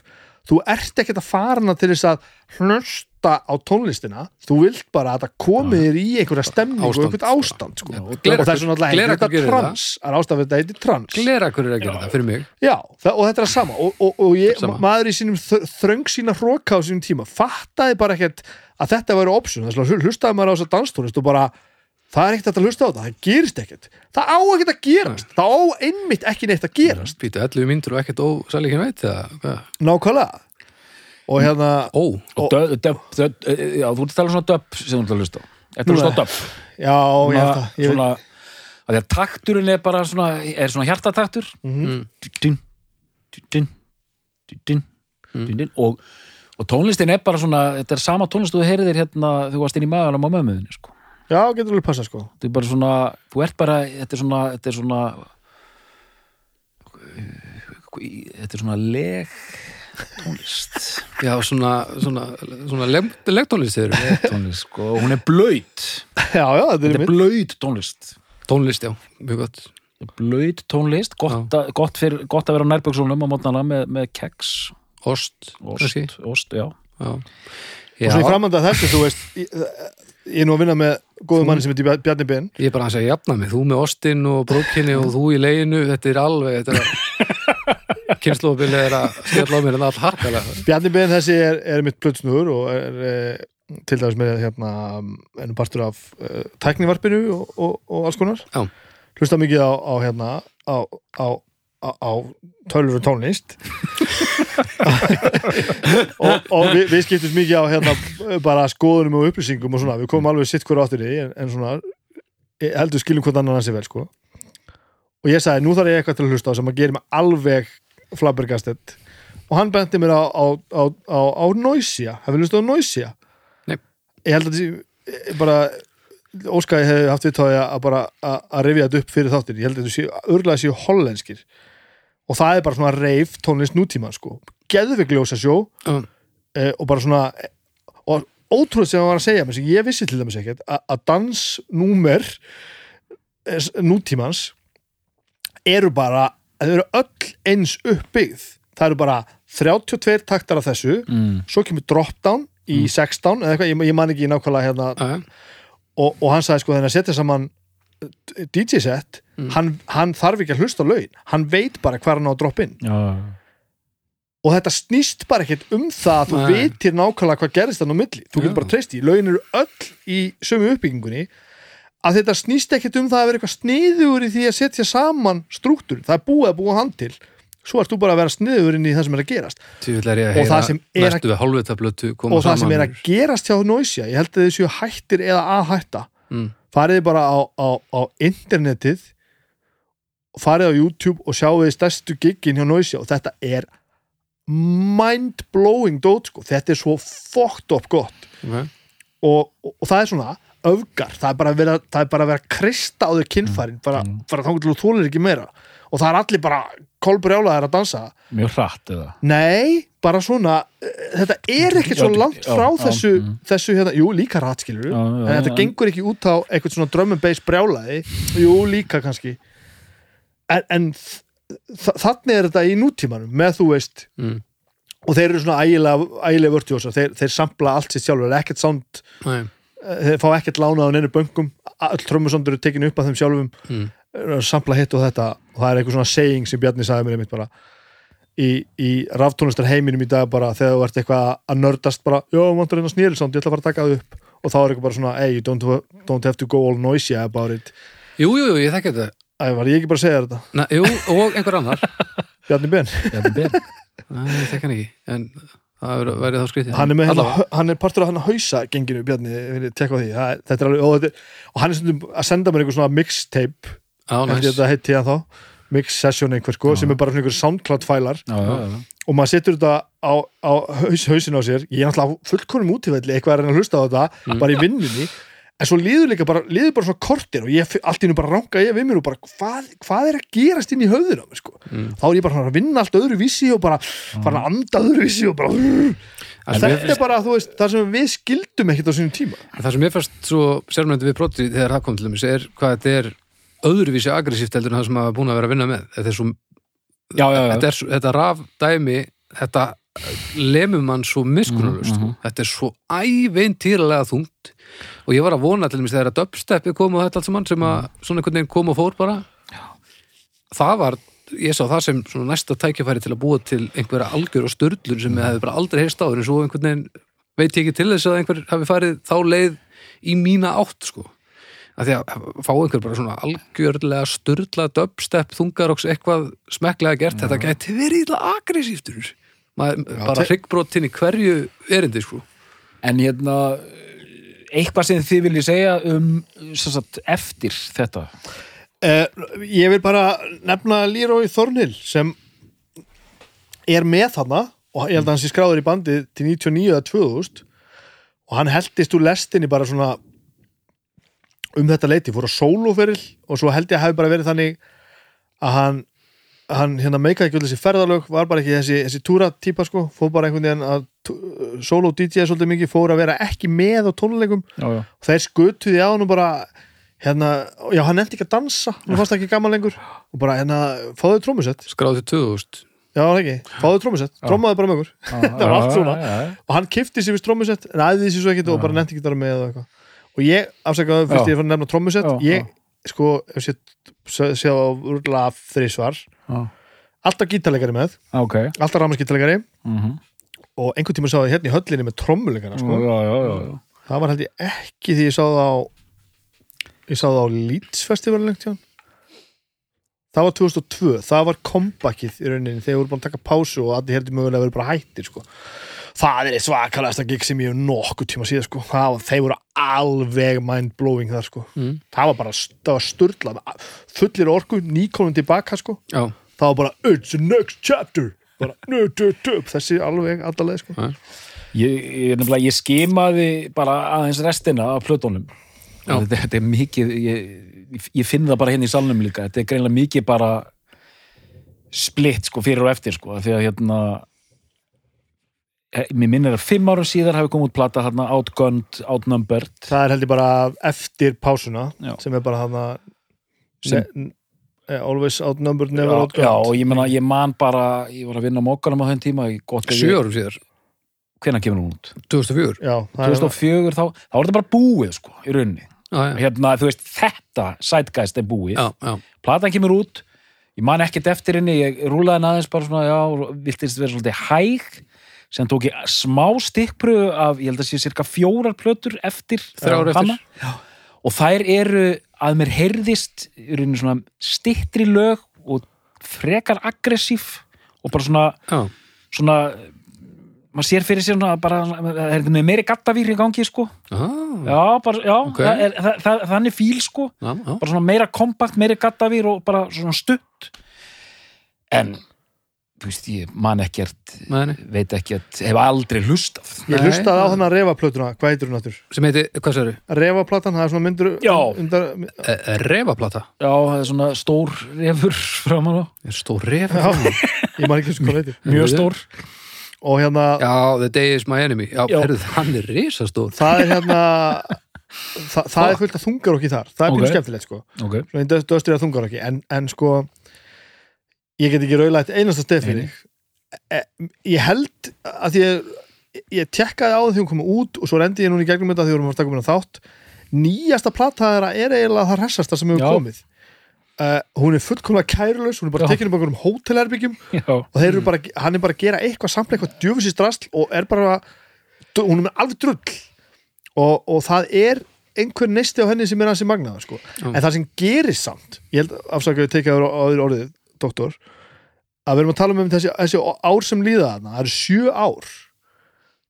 þú ert ekkert að fara hana til þess að hlusta á tónlistina. Þú vilt bara að það komi þér í einhverja stemningu og Ástand, einhvert ástand sko. Já, og, Glerakur- það er svona alltaf Glerakur þetta gerir trans. Það er ástafið þetta heitir trans. Glera hverju er að gera þetta fyrir mig. Já, það, og þetta er að sama. Og, og, og ég, Sama. maður í sínum þröng sína hróka á sínum tíma fattaði bara ekkert að þetta væri option. Þess að hlustaði maður á þess að danstónlist og bara það er ekkert að hlusta á þetta, það gerist ekkert. Það á ekkert að gerast, það á einmitt ekki neitt að gerast, býtu 11 myndur og ekkert ósæleikin veit eða hvað? nákvæmlega. Og hérna ó, og döp, döp, döp, já, þú ert að tala um svona döp sem þú ert að hlusta á. Þetta er svona döp. Já, ég held að ég veit, svona, að því að takturinn er bara svona, er svona hjartataktur. Mhm. din, din, din, din, din, og, og tónlistin er bara svona þetta er sama tónlist þú heyrðir hérna þú varst inn í maganum á mömmuðinni sko. Já, getur alveg passa sko. Þetta er bara svona, þú ert bara þetta er svona, þetta er svona þetta er svona leg tónlist. Já svona svona, svona leg- legtónlist þeir tónlist, sko, og hún er blöyt já, já, þetta er þetta er blöyt tónlist. Tónlist, já, mjög gott. Blöyt tónlist, gott, að, gott, fyrir, gott að vera á nærböksunum á mótnana með, með keks ost, ost, ost, já. Já, og svo í framhanda þessu, þú veist ég, er nú að vinna með góðum manni sem heitir Bjarni Ben. Ég er bara að segja jafna mig, þú með ostin og brókinni og þú í leginu, þetta er alveg þetta er að skella á mér en all harkalega. Bjarni Ben þessi er, er mitt plötsnúður og er eh, til dæmis með hérna ennum partur af uh, tæknivarpinu og, og, og alls konar. Hlusta mikið á, á hérna á, á tölur og tónlist. Og, og við, við skiptum mikið á hérna bara skoðunum og upplýsingum og svona, við komum alveg sitt hver áttur í en, en svona ég heldur skiljum hvort annan hans er vel sko. Og ég sagði, nú þarf ég eitthvað til að hlusta á sem að gera mig alveg flabbergastet og hann benti mér á, á, á, á, Noisia, hefur hlustað á Noisia? Nei. Ég held að þessi bara Óskæði hefði haft viðtáði að bara að rifja þetta upp fyrir þáttir, ég held að þetta séu örglega séu hollenskir og það er bara svona reif tónlist nútíma sko, geðvig ljósa sjó Já. eh, og bara svona og ótrúlega sem hann var að segja mér ég vissi til dæmis ekkert að, dansnúmer eh, nútímans eru bara þau eru öll eins uppbyggð. Það eru bara 32 taktar af þessu. Mm. svo kemur drop-down í 16 eða eitthvað, ég, ég man ekki nákvæmlega hérna. Já, og, og hann sagði sko þegar að setja saman DJ-set hann, hann þarf ekki að hlusta laun. Hann veit bara hver hann á að drop in. Já, og þetta snýst bara ekkert um það að þú Nei. veitir nákvæmlega hvað gerist þannig á milli. Þú getur Já. bara treyst í, laun eru öll í sömu uppbyggingunni. Að þetta snýst ekkert um það að vera eitthvað sniður í því að setja saman struktúr það er búið að búa hann til. Svo ert þú bara að vera sniður inn í það sem er að gerast. Er að Og það heyra sem er að- og það sem er að gerast hjá Noisia ég held að þið séu hættir eða að hætta mm. Farið bara á, á, á internetið farið á YouTube og sjáu þið stærstu giggin hjá Noisia og þetta er mind-blowing dót sko, þetta er svo fucked up gott. Okay. og, og, og það er svona öfgar, það er bara að vera, það er bara að vera að krista á þau kinnfærin, bara, Mm. bara þá þú þólir ekki meira. Og það er allir bara kolbrjálaðir að dansa. Mjög hratt eða? Nei, bara svona eh, þetta er ekkert svo Já, langt já, frá já, þessu, mm. þessu hérna, jú, líka rætskilur Já, já, en þetta já. gengur ekki út á eitthvað svona drömmum beis brjálaði jú, líka kannski en, en þannig er þetta í nútímanum með þú veist mm. og þeir eru svona ægilega, ægilega vörtjósa þeir, þeir sampla allt sitt sjálfur ekkert sound, Nei. eh, þeir fá ekkert lánað á neinu böngum, öll trömmusondur eru tekinu upp af þeim sjálfum Mm. sampla hitt og þetta og það er eitthvað svona saying sem Bjarni sagði mér einmitt bara í, í raftónlistar heiminum í dag bara þegar þú ert eitthvað að nördast bara, já, vantur hérna snýrilsand, ég ætla að fara að taka það upp. Og þá er eitthvað bara svona, hey, you don't, don't have to go all noisy about it. Jú, jú, jú, ég þekki þetta. Æ, var ég ekki bara að segja þetta? Na, Jú, og einhver annar. Bjarni Ben, er ber. Nei, ég þekki hann ekki En það verður- þá skrítið. Hann er, hérna, hann er partur af hann hausa genginu, Bjarni, tekka á því. Það, er- þetta er alveg, og, þetta, og hann er stundum að senda mér einhver svona mixtape. Já, held hann mix session einhver sko, sem er bara svona einhver soundcloud fælar. Já, já, já. og maður setur þetta á, á haus, hausin á sér. Ég er á fullkonum útífelli eitthvað að reyna að hlusta á þetta, Mm. bara í vinnunni. En svo líður líka bara, líður bara svona kortir og ég allt í nú bara ranga ég við mér og bara hvað, hvað er að gerast inn í mér sko? Mm. þá er ég bara að vinna allt öðru vísi og bara fara að anda öðru vísi og bara þetta er bara, veist, það sem við skildum ekkert á sínum tíma. Það sem ég fannst svo sérmjöndi við protri þegar það kom til dæmis er hvað þetta er öðruvísi aggressíft heldur en það sem er búin að vera að vinna með. Þetta er svo, Já, já, já. þetta, er, þetta raf dæmi þetta lemur mann svo miskunnulust Mhm, mhm. þetta er svo æveintýralega þungt. Og ég var að vona til dæmis þegar að dubsteppi kom og þetta allt saman sem að svona einhvern veginn kom og fór bara. Það var, ég sá það sem næsta tækjafæri til að búa til einhverja algjör og störlun sem ég hefði bara aldrei heyrst áður. En svo einhvern veginn veit ég ekki til þess að einhver hafi farið þá leið í mína átt sko að því að fá einhver bara svona algjörlega störla dubstep þungaroks eitthvað smekklega gert, þetta gæti verið illa aggressíftur Maður, bara te- hryggbrotin í hverju erindi sko. En hérna, eitthvað sem þið viljið segja um sem sagt, eftir þetta. Uh, ég vil bara nefna Leroy Thornhill sem er með þarna og ég held að hann sé skráður í bandið til 99 eða 2000 og hann heldist úr lestinni bara svona um þetta leiti, fór á sólóferil og svo held ég að hafi bara verið þannig að hann hann hérna meikaði ekki öll þessi ferðalög var bara ekki þessi, þessi túra típa sko fór bara einhvern veginn að sóló DJ svolítið mikið fór að vera ekki með á tónleikum. Og þeir skutuði á hann og bara hérna, já hann nefndi ekki að dansa hann fannst ekki gaman lengur. Og bara hérna, fáðu trómusett, skráði til 2000 já það ekki? Fáðu trómusett, trómaði bara með okkur. Það var allt svona. Já, já, og hann kifti sér við trómusett, en æði sér svo ekkert og bara nefndi ekki að vera með og eitthvað og ég, afsakaðu fyrst ég fann að nefna trómusett Já, ég, sko, ef sé sé á úrla þrísvar alltaf gítarleikari með, Já, ok. alltaf rámaskítarleikari Mhm. og einhvern tíma sá ég hérna í höllinni með trommuleikana sko. Já, já, já, já. það var held ég ekki því ég sá það á ég sá það á Leeds Festival lengt hjá það var 2002, það var comebackið í rauninni þegar voru búin að taka pásu og allir heldur mögulega verið bara hættir sko. Það er eitt svakalegasta gig sem ég hef nokkuð tíma síðan sko. var, þeir voru alveg mind-blowing þar sko. mm. það var bara, það var sturlað fullir orku, nýkonum tilbaka sko. já, það var bara, it's the next chapter bara, nö, dö, dö, þessi alveg allaleg sko. Ég, ég, nefnilega, ég skimaði bara aðeins restina af plötunum þetta, þetta er mikið ég, ég finn það bara hérna í salnum líka þetta er greinlega mikið bara splitt sko fyrir og eftir sko því að hérna eh, mér minnir að fimm árum síðar hafi komið út plata hérna Outgunned, Outnumbered. Það er held ég bara eftir pásuna Já. sem er bara þarna Sem- ne, always outnumbered, never já, outgunned. já, og ég, meina, ég man bara ég var að vinna á mokkanum á þenn tíma ég- gott að sjö ég, árum síðar. Hvenær kemur hún út? 2004 já, það er 2004 þá, þá var þetta bara búið sko í rauninni. Já, já, hérna, þú veist, þetta sætgæst er búið. Já, já. platan kemur út ég man ekkert eftir henni, ég rúlaði aðeins bara svona, já, viltist vera svolítið hæg sem tók ég smá stikkpröfu af, ég held að sé cirka fjórar plötur eftir Þrjár eftir. hana. og þær eru að mér heyrðist stittri lög og frekar aggressív og bara svona, Já, svona maður sér fyrir sér svona bara, það er meiri gattavýr í gangi sko ah, já, bara, já, Ok. það er, það, það, þannig fíl sko já, já. bara svona meira kompakt, meiri gattavýr og bara svona stutt en veist, ég man ekkert Nei, nei. veit ekkert, hef aldrei hlustað. Ég hlustaði á þannig að refaplötuna, hvað heitir hún áttur? Sem heiti, hvað sér þau? Refaplatan, það er svona myndur undar, Refaplata? Já, það er svona stór refur framan á, Er stór ref Já, ég man ekki hvað heitir. Mjög stór. Og hérna, Já, The Day is my enemy. Já, Já. herrðu, hann er risastór. Það er hérna það, það er fullt af þungarokki þar. Það er Ok. okay. skemmtilegt sko. Ok, Svona einn döstrið af þungarokki en, en sko ég get ekki eitt einasta stef fyrir þig. e, ég held að ég, ég tekkaði á því hún kom út og svo rendi ég núna í gegnum þetta því vorum að taka minna þátt nýjasta plata þeirra er eiginlega það hressasta sem hefur komið uh, hún er fullkomlega kærulaus hún er bara Já. tekinu bara um hótelherbyggjum og eru bara, hann er bara að gera eitthvað samt eitthvað djöfisins drasl og er bara hún er alveg drull og, og það er einhver neisti á henni sem er hans í magnaða sko. En það sem gerist samt ég held afsakaðu tekið á öðru orðið doktor, að við erum að tala um þessi, þessi ár sem líða þarna, það eru sjö ár.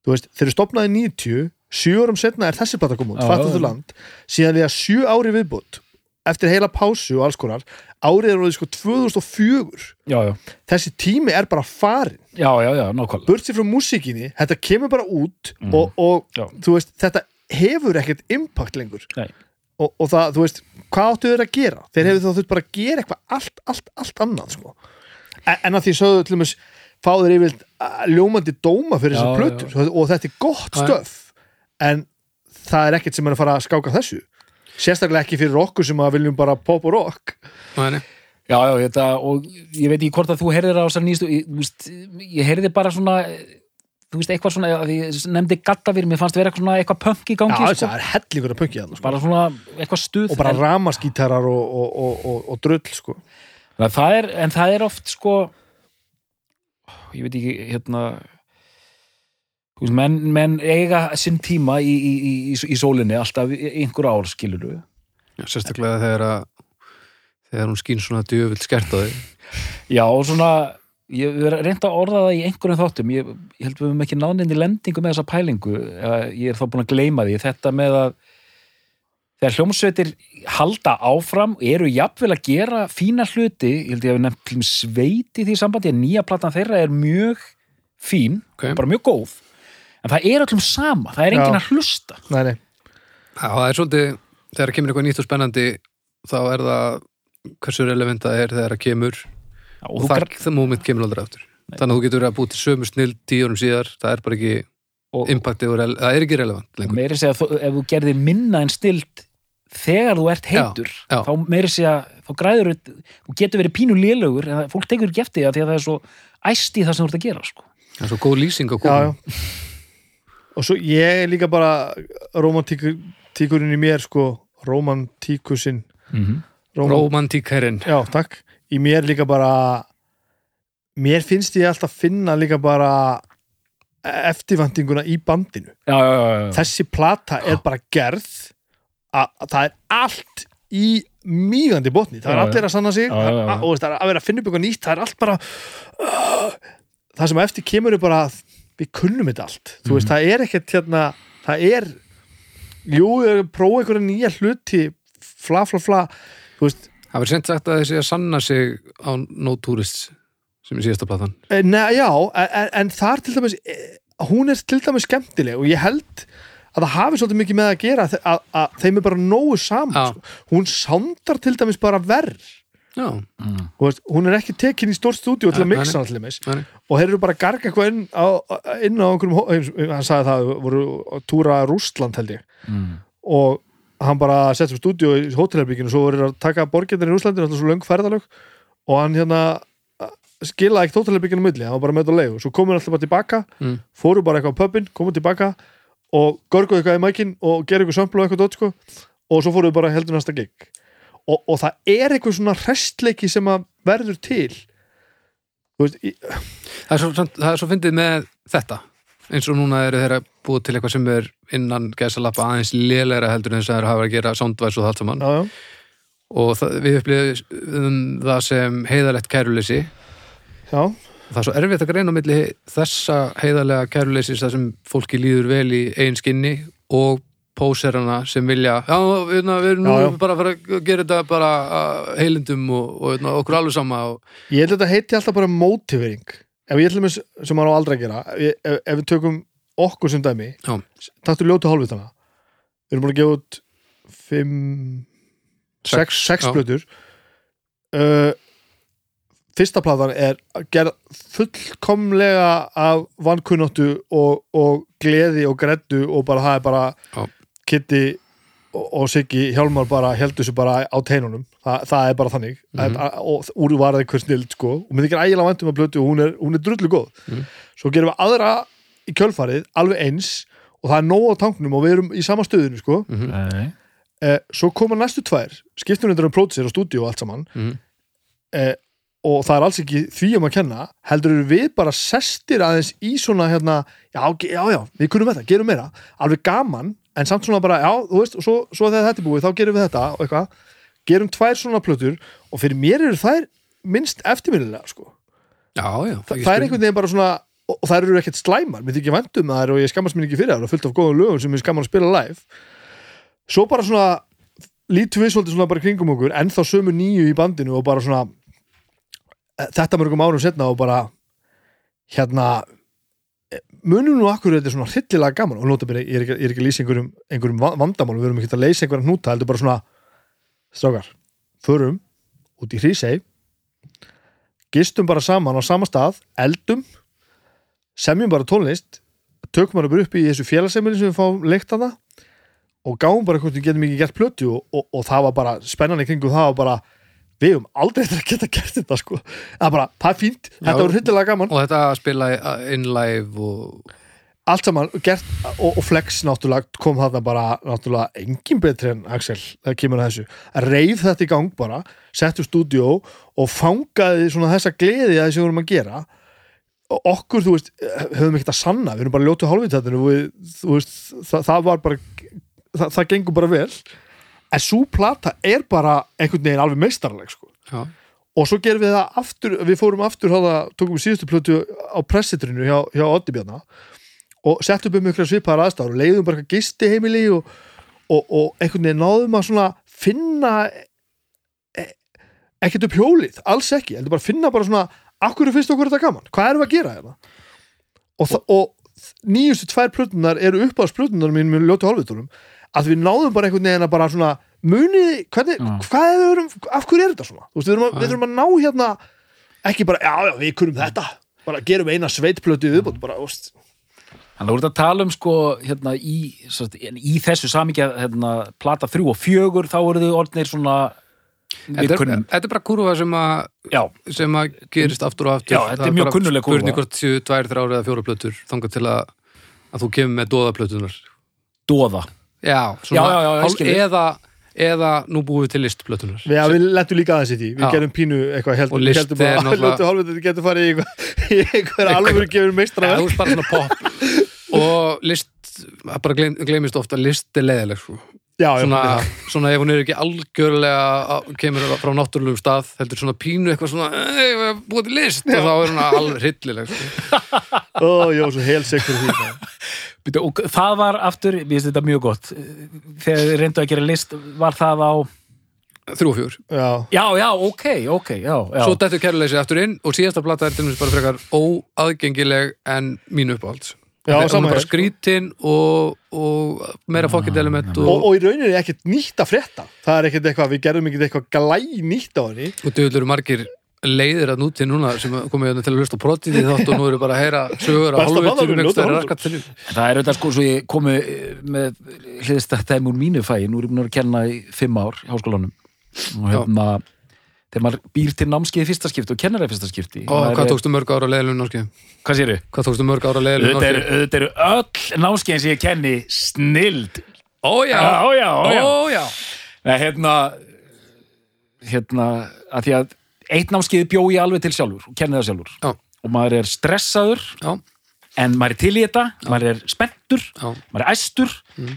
Þú veist, þeir eru stopnaði 90 sjö árum setna er þessi plata komið út, Já, fattu já. þú land síðan líða sjö ári viðbútt eftir heila pásu og alls konar árið er orðið sko 2004 já, já, þessi tími er bara farin já, já, já, nákvæmlega. Burt sér frá músíkinni, þetta kemur bara út Mhm. og, og veist, þetta hefur ekkert impact lengur. Nei. Og, og það, þú veist, hvað áttu þeir að gera? Þeir hefur þá þurft bara að gera eitthvað allt, allt, allt annað, sko. En, en að því sögðu til dæmis fá þeir uh, ljómandi dóma fyrir Já, þessar plötur og þetta er gott Já. stöf en það er ekkert sem er að fara að skáka þessu. Sérstaklega ekki fyrir okkur sem að viljum bara pop og rock. Nei, nei. Já, já, þetta, og ég veit ekki hvort að þú heyrðir á þessar nýstu, ég, þú veist, ég heyrði bara svona, þú veist, eitthvað svona, að ég nefndi gattavir, mér fannst vera eitthvað svona eitthvað punk í Já, gangi, það sko, er hellingur að pönkja þannig sko. bara svona eitthvað stuð, og bara en, ramaskítarar og, og, og, og, og drull sko. það er, en það er oft, sko, ég veit ekki, hérna, þú veist, menn, menn eiga sinn tíma í, í, í, í, í sólinni alltaf einhver ár, skilur við. Já, sérstaklega þegar að þegar hún skín svona djöfull skert á þig Já, og svona, ég hef reynd að orða það í einhverjum þáttum, ég, ég held við höfum ekki náninni lendingu með þessa pælingu, eða ég er þá búin að gleyma því, þetta með að þegar hljómsveitir halda áfram, eru jafnvel að gera fína hluti, ég held ég að við nefnt til sveit í því sambandi, að nýja platan þeirra er mjög fín, Ok. bara mjög góð, en það er öllum sama, það er enginn Já. að hlusta. nei, nei. Já, það er svolítið, þegar kemur eitthvað nýtt og spennandi þá er það hversu relevant það er þegar það kemur og það, það moment kemur aldrei aftur þannig að þú getur verið að búið til sömu snill tíu árum síðar, það er bara ekki og, impacti og rele- það er ekki relevant lengur meiri segja, ef þú gerðir minna en stilt þegar þú ert heitur Já, já. þá meiri segja, þá græður þú getur verið pínu lélugur en fólk tekur ekki eftir því að því að það er svo æst í það sem þú ert að gera sko. það er svo góð lýsing já, kókum já. og svo ég er líka bara romantíkurinn í mér sko, romantíkusinn mm -hmm. romantíkærin já, takk, í mér líka bara mér finnst ég alltaf finna líka bara eftirvæntinguna í bandinu. Já, já, já, já. þessi plata er bara gerð að að það er allt í mýgandi botni, það er allir að sanna sig. Já. að- og það er að vera að finna upp eitthvað nýtt það er allt bara uh, það sem eftir kemur er bara við kunnum þetta allt, þú Mhm. veist, það er ekkert hérna, það er jú, að prófa einhverja nýja hluti fla, fla, fla. Þú veist, það verður sent sagt að þessi að sanna sig á No Tourists sem er síðasta platan Eh, Nei, já, en, en þar til dæmis eh, hún er til dæmis skemmtileg og ég held að það hafi svolítið mikið með að gera að, að, að þeim er bara nógu saman Já. sko. hún sándar til dæmis bara verð já, Þú veist, hún er ekki tekin í stórt stúdíu til að mixa dæmis nei. og þeir eru bara að garga eitthvað inn á, inn á einhverjum, hó- hann sagði það voru að túra Rústland held ég Mm. og hann bara sett upp stúdíu í hótelherbygginu og svo voru þeir að taka borgjarnir í þetta er svo löng ferðalög. Og hann hérna skilaði ekkert hótelherbygginu milli, hann var bara með þetta á leigu. Svo komur alltaf bara tilbaka, Mm. fóru bara eitthvað á pubin, komu tilbaka og görguðu eitthvað í mækin og gerðu eitthvað sömplu og eitthvað dót sko. Og svo fóruðu bara heldur næsta gig. Og, og það er eitthvað svona restleiki sem að verður til. Veist, í, það er svo, það svo fyndið með þetta eins og núna eru þeirra búið til eitthvað sem er innan gæsa lappa aðeins lélegra heldur en þess að þeir hafa að gera soundvæs og það allt saman. Já, já, og það, við upplifum það sem heiðalegt kæruleysi. Já, það er svo erfitt að greina á milli þessa heiðarlega kæruleysis þar sem fólki líður vel í eigin skinni og póserana sem vilja já, við, við erum nú bara að fara að gera þetta bara að heilindum og, og veitna, okkur alveg sama og, Ég held að þetta heiti alltaf bara mótivering ef ég ætlum að sem maður á aldrei að gera ef, ef, ef við tökum okkur sem dæmi taktu ljótu hálfvitana við erum búin að gefa út fimm sex, Sex, sex já. blötur uh, fyrsta platan er gerð fullkomlega af vankunnáttu og, og gleði og greddu og bara það er bara Já. Kitty og Siggi Hjálmar bara heldur þessu bara á teinunum Þa, það er bara þannig Mhm. mm og úr var það einhver snild sko og mér þykir ægilega vantum að blötu og hún er, hún er drullu góð Mhm. svo gerum við aðra í kjölfarið alveg eins og það er nóg á tanknum og við erum í sama stöðinu sko mm Nei. eh, svo koma næstu tvær skiptum við um pródusir og stúdíu og allt saman -hmm. eh, og það er alls ekki því um að kenna heldur eru við bara sestir aðeins í svona hérna, já, já, já, við kunum þetta, gerum meira alveg gaman, en samt svona bara já, þú veist, og svo, svo þegar þetta er búið, þá gerum við þetta og eitthvað, gerum tvær svona plötur og fyrir mér eru þær minnst eftirminnilega, sko. Já, já Þa, það er einhvern veginn bara svona og, og þær eru ekkert slæmar, mér þykir vænt um þær og ég skammast mér ekki fyrir þær og fullt af góðum lögum sem ég skamman að spila live. Svo bara svona lítum við svolítið svona bara kringum okkur en þá sömu nýju í bandinu og bara svona eh, þetta mörgum árum setna og bara hérna munum nú akkur þetta er svona hryllilega gaman og nota byrja, ég er ekki, ég er ekki að lýsa einhverjum, einhverjum va- vandamálum, við erum ekki að leysa einhverjum hnúta heldur bara svona strákar, förum út í Hrísey gistum bara saman á sama stað eldum semjum bara tónlist tökum bara upp í þessu félagsemili sem við fáum leikt að það og gáum bara hvort við getum ekki gert plötu og, og, og það var bara spennan í kringum það og bara við höfum aldrei eftir að geta gert þetta sko. Það er bara, það er fínt, þetta Já. voru hryllilega gaman. Og þetta spila in live og allt saman gert og, og Flex náttúrulega kom þarna bara náttúrulega engin betri en Axel það kemur að þessu. Reif þetta í gang bara settu stúdíó og fangaði svona þessa gleði að þessu vorum að gera. Og okkur, þú veist, höfum ekkert að sanna við erum bara við, þú veist, það, það var bara það, það gengur bara vel en svo plata er bara einhvern veginn alveg meistarleg sko. Og svo gerum við það aftur við fórum aftur, háða, tókum við síðustu plötu á pressitrinu hjá, hjá Oddi Bjarna og settum um ykkur svipaðar aðstæður og leiðum bara gisti heimili og, og, og einhvern veginn náðum að svona finna e, ekkert upp hjólið, alls ekki bara finna bara svona, akkur finnst okkur þetta gaman? Hvað erum við að gera hérna? Og, og, nýjustu tvær plötunar eru uppáðsplötunar mín með ljótu hálfvitunum að við náðum bara einhvern veginn að bara svona munið, hvernig, Já. hvað er við erum af hverju er þetta svona, þú veist, við erum að, við erum að ná hérna ekki bara, já, já, við kunnum þetta bara gerum eina sveitplötu viðbútt bara, úst, Þannig að voru þetta að tala um sko hérna í, svo, í þessu samíkja hérna, plata þrjú og fjögur þá voru þau orðnir svona þetta við er, þetta er bara kurva sem að sem að gerist aftur og aftur. Já, þetta Það er mjög bara kunnugleg kúrfa. spurning hvort séu tvær, þrjár eða fjóra plötur þangað til að, að þú kemur með dóðaplötunar dóða já, Já, já, já, hálf- eða, eða nú búum við til listplötunar við, ja, við lentum líka aðeins í því. Við Já. gerum pínu eitthvað held, Og list heldum er bara, náttúrulega- ljótu hálfvitunum getur farið í eitthvað, eitthvað alveg gefur meistra Já, þú bara svona pop. Og list, það bara gleym, gleymist ofta list er leiðileg sko. já, já, svona, já. svona ef hún er ekki algjörlega kemur frá náttúrulegum stað heldur svona pínu eitthvað svona "Ey, við erum búið til list. Og þá er hún alveg hryllileg sko. Ó, já, svo helsek fyrir því og það var aftur, mér finnst þetta mjög gott. Þegar þið reyndu að gera list var það á, þrjú og fjör. Já, já, já, ok, ok já, já, svo dettur kæruleysi aftur inn og síðasta plata er til dæmis bara frekar óaðgengileg en mín uppáhalds. Já, hún er bara hér. skrítin og, og meira fokkitt element og, og, og í rauninni er ekkert nýtt að frétta. Það er ekkert eitthvað, við gerðum ekkert eitthvað glæ nýtt á henni. Og döðlur margir leiðir að núti núna sem komið hérna til að hlusta á protið í þátt og nú eru bara að heyra sögur á um raskatinu það er auðvitað sko svo ég komi með hliðstættæmi úr mínu fæi nú er ég búin að kenna í fimm ár í háskólanum. Og hérna þegar maður býr til námskeið í fyrsta skipti og kennar í fyrsta skipti og hvað er- tókstu mörg ára leiðilum námskeið? hvað séru? Hvað tókstu mörg ára leiðilum Auðvitað eru, auðvitað eru öll námskeiðin sem ég kenni snild. Ó já, Já, já, já. Ó já. Nei, hérna hérna, að því að eitt námskeið bjó ég alveg til sjálfur og kenni það sjálfur. Já, og maður er stressaður já, en maður er til í þetta, maður er spenntur maður er æstur,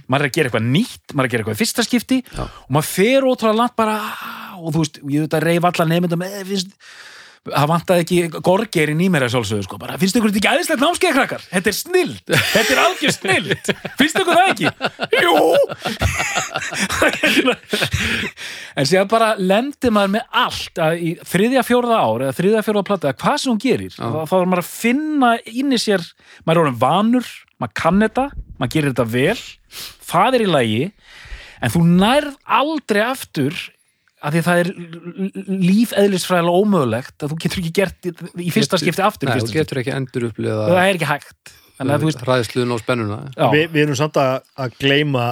maður er að gera eitthvað nýtt maður er að gera eitthvað í fyrsta skipti og maður fer ótrúlega langt bara og þú veist, ég veit að reyf alla nefndum eða finnst það vantaði ekki gorgerinn í mér að sjálfsögðu sko, bara, finnst ykkur þetta ekki aðeinslegt námskeið krakkar? Þetta er snild, þetta er algjör snild finnst ykkur það ekki? Jú. En síðan bara lendi maður með allt að í þriðja fjórða ár eða þriðja fjórða plata, eða hvað sem hún gerir þá, þá er maður að finna inn í sér maður er orðin vanur, maður kann þetta maður gerir þetta vel, það er í lagi en þú nærð aldrei aftur að því að það er lífeðlisfræðilega ómögulegt að þú getur ekki gert í fyrsta skipti aftur í Nei, fyrsta þú getur ekki endur upplifa það er ekki hægt ræðsluðun og spennuna Vi, við erum samt að, að gleyma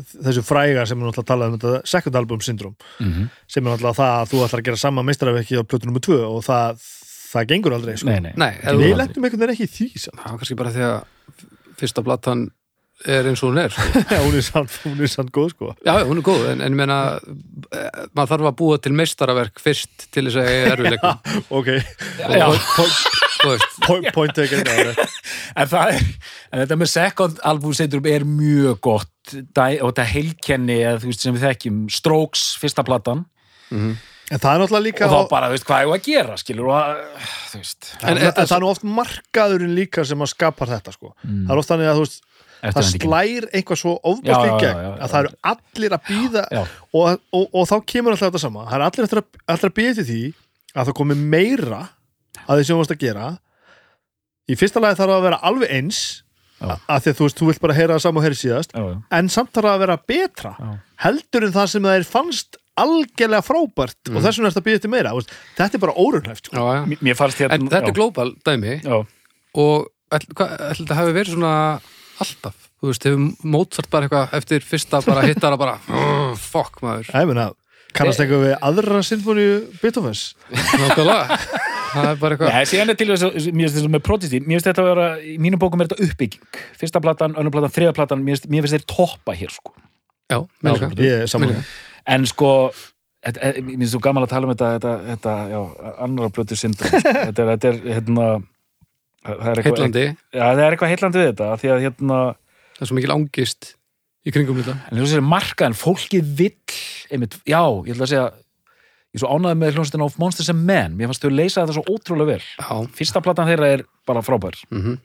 þessu fræga sem er náttúrulega að tala um þetta second album syndrom Mhm. sem er náttúrulega það að þú ætlar að gera sama meistarafekki á plötu nummer 2 og það, það gengur aldrei sko. nei, nei. Nei, Við lettum einhvern veginn ekki í því samt. það var kannski bara því að fyrsta platan er eins og hún er sko. Já, hún er samt, hún er samt góð sko. Já, hún er góð, en, en ég meina eh, maður þarf að búa til meistaraverk fyrst til þess að eiga erfileikum ok, Já. point, point, taken það er en það er en þetta með second album syndrom er mjög gott dæ, og þetta heilkenni eða, þú veist, sem við þekkjum Strokes, fyrsta platan en það er náttúrulega líka og þá bara, þú veist, hvað er að gera skilur og að, þú veist en, en, en það er nú oft markaðurinn líka sem að skapar þetta sko. Mm. það er oft þannig að þú veist það slær eitthvað svo Já, ofbást í gegn að það eru allir að býða og, og, og þá kemur alltaf þetta sama. Það er allir eftir að, að býða til því að það komi meira að því sem þú varst að gera. Í fyrsta lagi þarf það að vera alveg eins að því að þú veist, þú vilt bara heyra það sama og heyra síðast. Já, já. en samt þarf það að vera betra Já. heldur en það sem það er fannst algjörlega frábært Mm. og þess vegna er þetta að býða til meira. Veist, þetta er bara órunhæft sko. hérna En þetta já. er global dæmi. Já, og ætl- hvað- ætli þetta hafi verið svona alltaf, þú veist, hefur Mozart bara eitthvað eftir fyrsta bara hittara bara "Oh, fuck maður. Ég meina, kannast eitthvað við aðra sinfóníu Beethovens? Nákvæmlega, það er bara eitthvað. Nei, síðan er til þess að, mér finnst þetta með Prodigy mér finnst þetta að vera, í mínum bókum er þetta uppbygging. Fyrsta platan, önnur platan, þriða platan mér finnst, mér finnst þeir toppa hér sko. Já, mér líka. ég er saman Mér líka. en sko þetta, eh, mér finnst þú gaman að tala um þetta þetta, þetta já, annara blötu syndrom þetta er, þetta er hérna það er Heitlandi, já, það er eitthvað heitlandi við þetta að hérna, það er svo mikil ángist í kringum þetta. En þú sér markaðan fólkið vill, einmitt, já, ég ætla að segja ég er svo ánægði með hljómsveitina of Monsters and Men, mér fannst þau leysa þetta svo ótrúlega vel. Já, fyrsta platan þeirra er bara frábær. Mhm.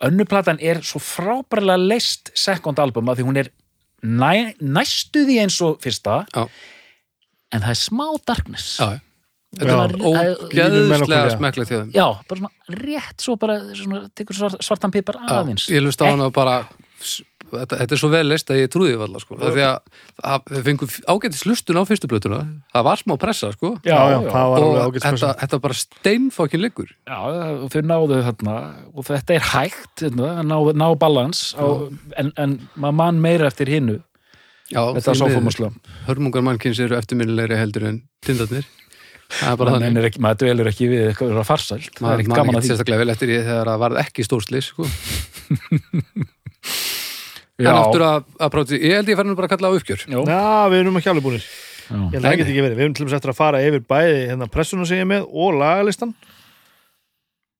Önnu platan er svo frábærlega leist second album að því hún er næ, næstu því eins og fyrsta. Já. en það er smá darkness. Já, þetta var ógeðslega hjá þeim já, bara svona rétt svo bara svona, tekur svart, svartan pipar aðeins. Ég hlust á hana og bara þetta, þetta er svo vel leist að ég trúði því valla sko. Það er því að, við fengum ágætis hlustun á fyrstu blötuna það var smá pressa sko. Já, já, já, já, það var alveg og þetta, þetta bara steinfokkin liggur. Já, og þau náðu þarna og þetta er hægt hérna, að ná, ná balans á, en, en maður mann meira eftir hinnu Já, þetta miður. sófumosla hörmungar mannkins eru eftirminnilegri heldur en tindarnir. er maður ekki- maður dvelur ekki við eitthvað vera farsælt. Er maður ekkert man gaman ekki að því. sérstaklega vel eftir því þegar það varð ekki stórslis sko. en aftur að, að próti, ég held ég færi nú bara að kalla á uppgjör. Já. Við erum ekki alveg búinir Já. Ég held að geti ekki verið, við erum til dæmis eftir að fara yfir bæði hérna pressuna sem ég er með og lagalistan.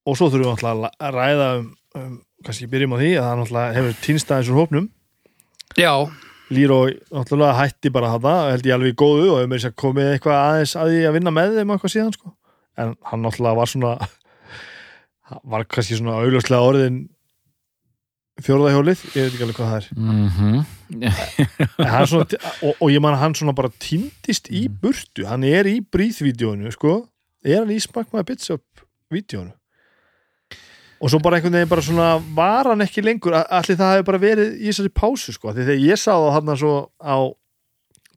Og svo þurfum við alltaf að að ræða um, um kannski byrjum á því að það hefur týnstæðins úr hópnum. Já, Líró náttúrulega hætti bara þetta held ég alveg í góðu og hefur mér sér komið eitthvað aðeins að því að vinna með þeim eitthvað síðan sko. en hann náttúrulega var svona var kannski svona augljóslega orðin fjórðahjólið, ég veit ekki alveg hvað það er. En hann svona, og, og ég man að hann svona bara týndist í burtu hann er í bríðvídeónu sko. er hann í smakmaði bits up vídeónu og svo bara einhvern veginn bara svona var hann ekki lengur, allir það hefur bara verið í þessari pásu sko, því þegar ég sá það hann svo á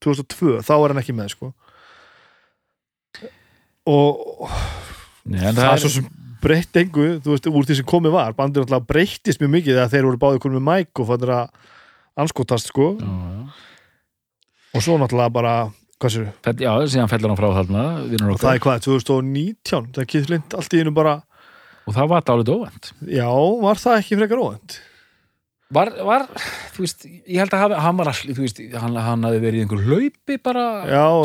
2002 þá er hann ekki með sko. Og Nei, en það, er svo sem breytt engu, þú veist, úr því sem komið var. Bandir alltaf breyttist mjög mikið þegar þeir voru báðið konum með mæk og fannir að anskotast sko. Já, já. og svo náttúrulega bara hvað Fell, já, síðan fellur hann frá þarna og það er hvað, 2019 það er Keith allt í einu bara og það var dálítið óvænt. Já, var það ekki frekar óvænt? Var, var, þú veist, ég held að hafi, hann var allir, þú veist, hann, hann hafi verið í einhver hlaupi bara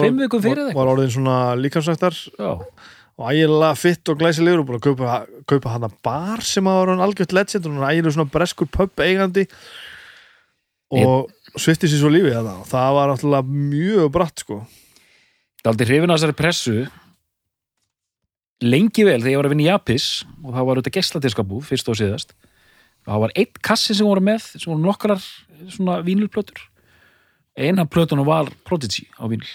tveim vikum fyrir þig var orðin svona líkamsæktar já, og ægilega fitt og glæsilegur og búin að kaupa, kaupa hann að bar sem að var hann algjört legend og hann ægilega svona breskur pub eigandi. Og svifti sér svo lífið og það var náttúrulega mjög bratt sko. Dálítið hrifin að þessari pressu lengi vel þegar ég var að vinna í Japis og það var auðvitað geisladiskabúð fyrst og síðast og það var einn kassi sem voru með sem voru nokkarar svona vínilplötur. Eina plötunum var Prodigy á vínil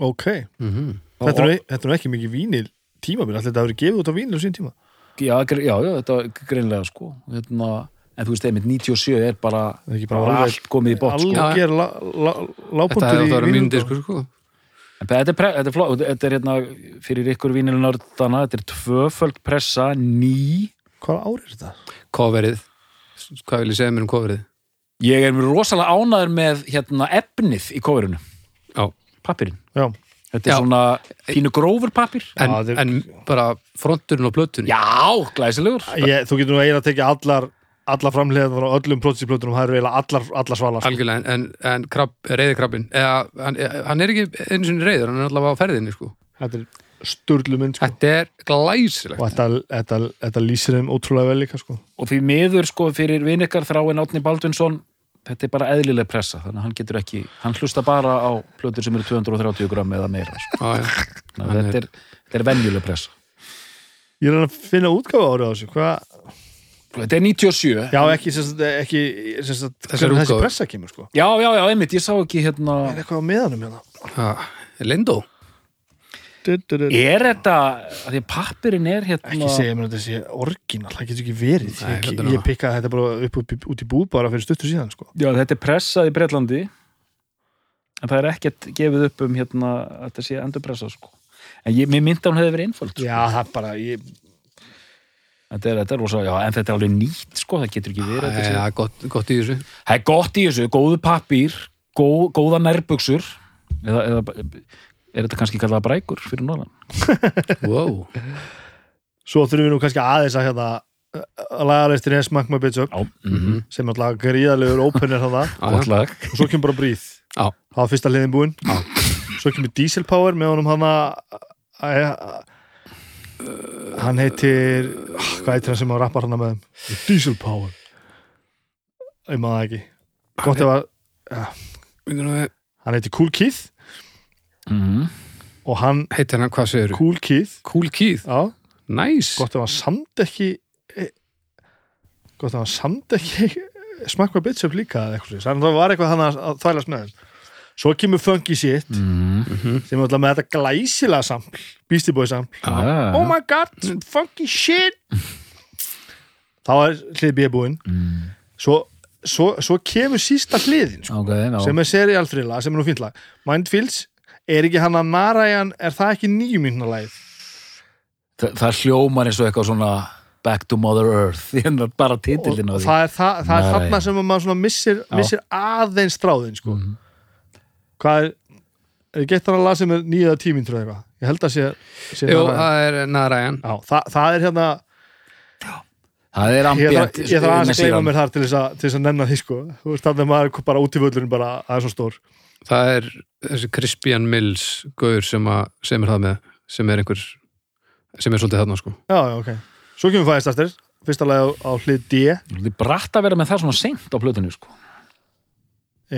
ok, Mhm. þetta er, nú- þetta er ekki mikið vínil tímabil, allir þetta hafi verið gefið út á vínil á sín tíma? Já, já, já, þetta var greinlega sko. Hérna, en þú veist, einmitt 97 er bara, er bara bara alveg- allt komið í bótt sko. Þetta lágpunktur hefði í átt að vera mín vínil diskur sko. En þetta er, þetta er, fló, þetta er hérna fyrir ykkur vínilnördana, þetta er tvöföld pressa, ný. Hvað ár er þetta? Coverið, hvað vil ég segja mér um coverið? ég er rosalega ánæður með hérna efnið í kóverinu, Já, pappirinn Já, þetta er Já. svona fínu grófur pappir en, en bara fronturinn og plötunni. Já, glæsilegur. Ég, þú getur nú eiginlega að tekja allar allar framleiðan frá öllum prótisíplötunum það eru eiginlega allar, allar svalar sko. algjörlega, en, en krab, reyðikrabbin eða, hann, hann er ekki einu sinni reyður hann er allavega á ferðinni sko þetta er sturlu mynd sko. Þetta er glæsilegt og þetta, þetta, þetta lýsir þeim ótrúlega vel líka sko. og því miður sko fyrir vinikar þráin Átni Baldvinsson þetta er bara eðlileg pressa þannig að hann getur ekki, hann hlusta bara á plötur sem eru 230 gram eða meira sko. Þannig að Hann þetta er, þetta er venjuleg pressa ég er að finna útgáfa árið á þessu Hva? Þetta er 97 já ekki, ekki þessi pressa kemur sko. já, já, já, einmitt, ég sá ekki hérna er eitthvað á meðanum hérna Ha, Lindó er þetta, að því að pappirinn er hérna ekki segja mér að þetta sé orginal það getur ekki verið Nei, ég, nú- ég pikkaði þetta bara upp, upp, upp, út í búð bara fyrir stuttu síðan sko. Já, þetta er pressað í Bretlandi en það er ekkert gefið upp um hérna að þetta sé endur pressað sko. en ég, mér myndi að hún hefði verið einföld sko. já það er bara ég, þetta er, þetta er rosa, já, en þetta er alveg nýtt sko, það getur ekki verið sé- Já, gott, gott í þessu. Það er gott í þessu, góðu pappír góð, góða nærbuxur. Eða, eða er þetta kannski kallað brækur fyrir norðan? Wow. svo þurfum við nú kannski aðeins að hérna að lagalistin er Smack My Bitch Up Já, mm sem er alltaf gríðalegur opener gott lag. Og svo kemur bara Breathe Já. það var fyrsta hliðin búinn Já. svo kemur Diesel Power með honum hann að hann heitir hvað heitir hann sem á rappar hann með þeim? Diesel Power. Ég maður ekki. Gott ef að Heitir hann heitir Cool Keith. Mm og hann hann, hvað segir Cool Keith. Cool Keith, já, nice. Gott ef hann samt ekki eh, gott ef hann samt ekki smakka bitch up líka eða eitthvað þannig að það var eitthvað hann að þvælast með þeim svo kemur Funky Shit Mm. sem er alltaf með þetta glæsilega sampl Beastie Boy sampl Ah, oh my god, funky shit! Þá er hlið B búinn. Mm. svo, svo, svo kemur sísta hliðin sko, ok, já sem er serial thrilla, sem er nú fínt lag. Mindfields, er ekki hann að Narayan er það ekki nýjum mínuna lagið? Þa, það hljómar eins og eitthvað svona Back to Mother Earth bara og titillin á því. það er, það, það er þarna sem maður missir, missir aðeins stráðin sko. Mhm. Hvað er er gett hann að lag sem er nýjaða tíminn trúið eitthvað, ég held að sé, sé Jú, það er Narayan Já, það, það er hérna það er ég ambient þarf ég þarf aðeins að gleyma mér þar til þess að, til þess að nefna því sko. Þú veist þannig að maður er bara út í völlurinn bara aðeins svo stór. Það er þessi Crispian Mills Gauður sem, að, sem er það með sem er einhver sem er svolítið þarna sko. Já, já, ok, svo kemur fæðist aftur fyrsta lagi á, á hlið D. Já, Það er bratt að vera með það svona seint á plötunni sko.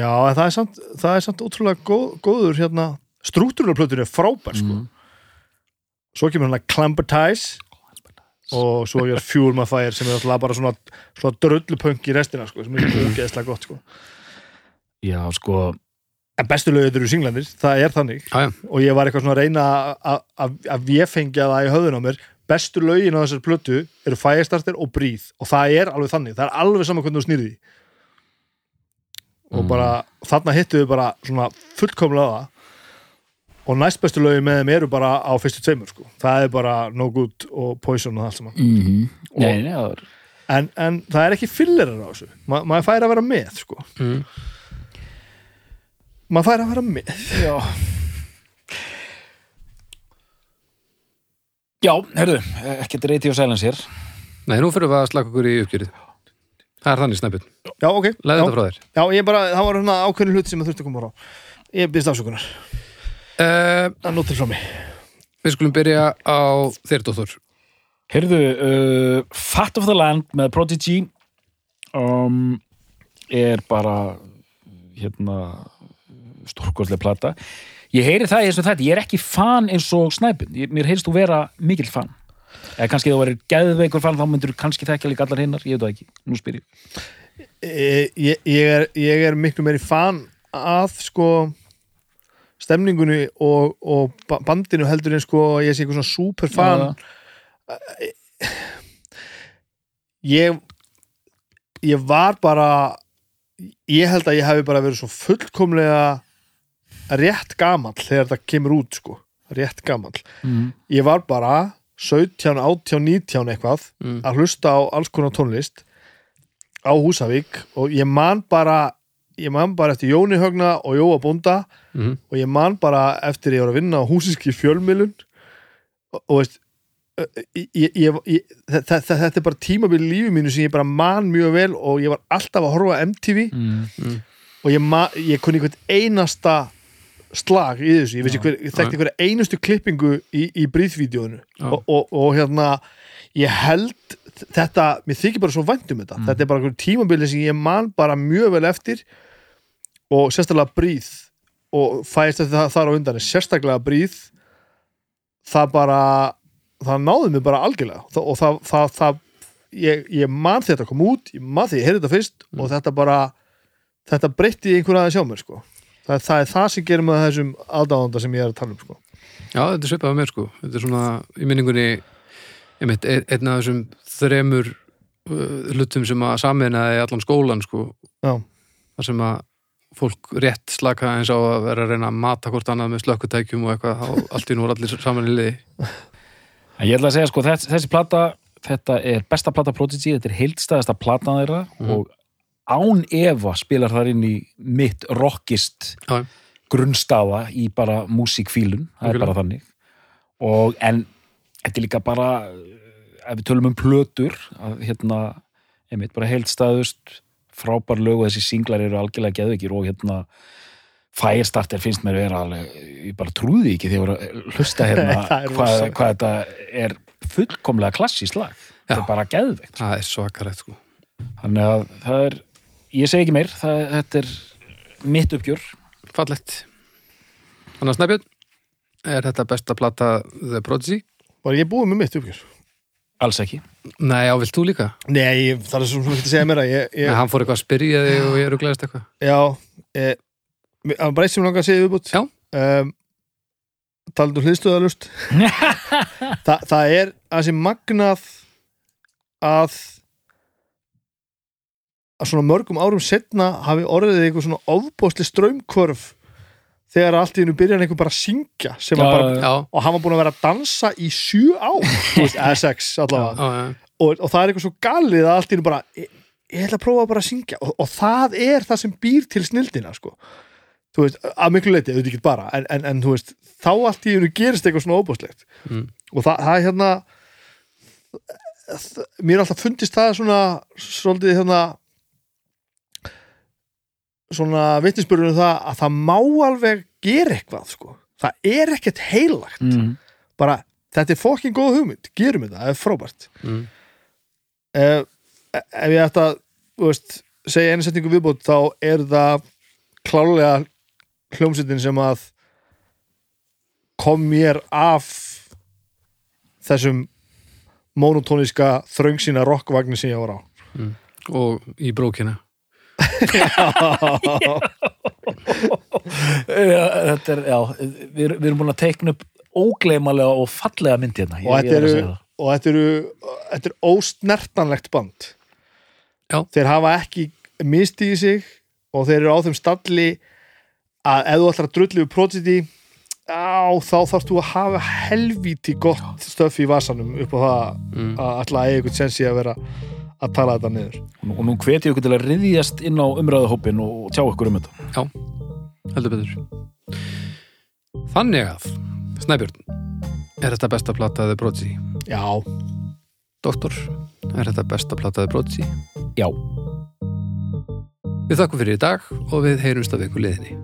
En það er samt, það er samt ótrúlega góð, góður hérna, struktúrulplötur er frábær sko. Mm. svo kemur hann að Clambertize og svo er Fuel My Fire sem er alltaf bara svona, svona dröllupönk í restina sko, sem er ógeðslega gott sko. Já, sko. En bestu lögður eru singlandir, það er þannig. Já, já, og ég var eitthvað svona að reyna að- véfengja það í höfðun á mér. Bestu lögin á þessar plötu eru Firestarter og Breathe og það er alveg þannig, það er alveg saman hvernig þú snýrði og Mm. bara þarna hittu við bara svona fullkomlega það. Og næst bestu lögin með þeim eru bara á fyrstu tveimur sko, það er bara No Good og Poison og allt saman. Mm -hmm. Og- Nei, nei, það er en, en það er ekki fillerar á þessu. Ma, maður fær að vera með sko. Mm. maður fær að vera með. Já. Já, herðu, ekkert reyti og sælans hér. Nei, nú fyrir við að slaka okkur í uppgjörið Það er þannig snæpjum, já ok, leði já, þetta frá þér. Já, ég bara, það var hérna ákveðin hluti sem það þurfti að koma frá. Ég byrst afsökunar, uh, það til frá mig Við skulum byrja á þér, Dóttur. Herðu, uh, Fat of the Land með Prodigy um, er bara hérna stórkostlega plata. Ég heyri það eins og þetta, ég er ekki fan eins og snæpin, ég, mér heyrist þú vera mikill fan eða kannski þú verið geðveikur fann þá myndur kannski þekkja líka allar hinnar, ég veit það ekki. Nú spyr ég. Ég, ég, ég, er, ég er miklu meiri fan að sko stemningunni og, og ba- bandinu heldur en sko ég sé eitthvað svona super fan. Ég ég var bara ég held að ég hefði bara verið svo fullkomlega rétt gamall þegar þetta kemur út sko. Rétt gamall. Mm. ég var bara 17, 18, 19 eitthvað Mm. að hlusta á alls konar tónlist á Húsavík og ég man bara ég man bara eftir Jóni Högna og Jóa Bónda Mhm. og ég man bara eftir ég var að vinna á húsíski fjölmilun og, og veist ég, ég, ég, þetta, þetta er bara tímabil í lífi mínu sem ég bara man mjög vel og ég var alltaf að horfa á MTV Mm. og ég, ma, ég kunni einhvern einasta slag í þessu, ég, vissi hver, ég þekkti einhverja einustu klippingu í, í bríðvídeónu og, og, og hérna ég held þetta, mér þykir bara svo vænt um þetta. Þetta er bara einhverjum tímabili sem ég man bara mjög vel eftir. Og sérstaklega bríð og fæst þetta þar á undan sérstaklega bríð það bara það náði mig bara algjörlega. Þa- og það, það, það ég, ég man þetta kom út, ég man því ég heyrði þetta fyrst og þetta bara þetta breytti einhver aðeins hjá mér sko það, það er það sem gerir með þessum aðdáðanda sem ég er að tala um sko Já, þetta er svipað með mér sko Þetta er svona í minningunni einmitt, ein- einn af þessum þremur uh, hlutum sem að sameinaði allan skólan sko Já. þar sem að fólk rétt slaka eins á að vera að reyna að mata hvort annað með slökkutækjum og eitthvað og allt í nú voru allir saman í liði En ég ætla að segja sko, þess, þessi plata þetta er besta plata Prodigy, þetta er heildstæðasta platan þeirra Mhm. og án Eva spilar þar inn í mitt rockist grunnstafa í bara músíkfílun, það er bara þannig. Og en þetta er líka bara eh, ef við tölum um plötur að hérna, einmitt bara heildstæðust frábær lög og þessi singlar eru algjörlega geðvikir og hérna Firestarter finnst mér vera alveg ég bara trúði ekki þegar ég var að hlusta hérna hvað, hvað þetta er fullkomlega klassísk lag. Þetta er bara geðveikt Það er svakarett sko. Þannig að það er, ég segi ekki meir. Það, þetta er mitt uppgjör. Fallegt. Þannig að Snæbjörn Er þetta besta plata The Prodigy? var ég búið með mitt uppgjör? Alls ekki. Nei, á, vilt þú líka? nei, ég- það er svo ekki að segja mér að ég, Nei, ég, hann fór eitthvað að spyrja þig og ég eru glæðist eitthvað. Já ég, það var bara eitt sem langar að segja viðbútt Já. um, talandi um hliðstöðalust Þa, það er að sem magnað að að svona mörgum árum setna hafi orðið eitthvað svona ofbóðsli strömmkvörf þegar allt í hennu byrjar einhver bara að syngja sem Já, bara, já, Já, og hann var búin að vera að dansa í sjö á eða sex allavega. Já, já, og, og það er eitthvað svo galið að allt í hennu bara ég, ég ætla að prófa bara að syngja. Og, og það er það sem býr til snildina sko. þú veist, að miklu leiti auðvitað ekki bara, en, en, en þú veist þá allt í hennu gerist eitthvað svona óbúslegt Mm. og það, það er hérna það- mér er alltaf fundist það svona svolítið hérna svona vitnisbörður um það að það má alveg gera eitthvað sko. það er ekkert heilagt mm. bara, þetta er fokkin góð hugmynd gerum þetta, það er frábært mm. ef, ef ég ætti að segja einu setningu viðbót þá er það klálega hljómsveitin sem að kom mér af þessum monotóniska þröngsýna rockvagni sem ég var á Og í brókina þetta er, já við, við erum búin að teikna upp ógleymalega og fallega mynd hérna. Og þetta er eru, og þetta eru þetta er ósnertanlegt band. Já. þeir hafa ekki mistið í sig og þeir eru á þeim stalli að ef þú ætlar að drullu við Prodigy á, þá þarfst þú að hafa helvíti gott stöf í vasanum upp á það mm. að ætla að eiga eitthvað sensi að vera að tala þetta niður. Og nú hveti ég ykkur til að riðjast inn á umræðahópin og tjá ykkur um þetta. Heldur betur. Þannig að Snæbjörn Er þetta besta plataði Prodigy? já, Doktor, er þetta besta plataði Prodigy? já. Við þakkum fyrir í dag og við heyrumst af ykkur liðinni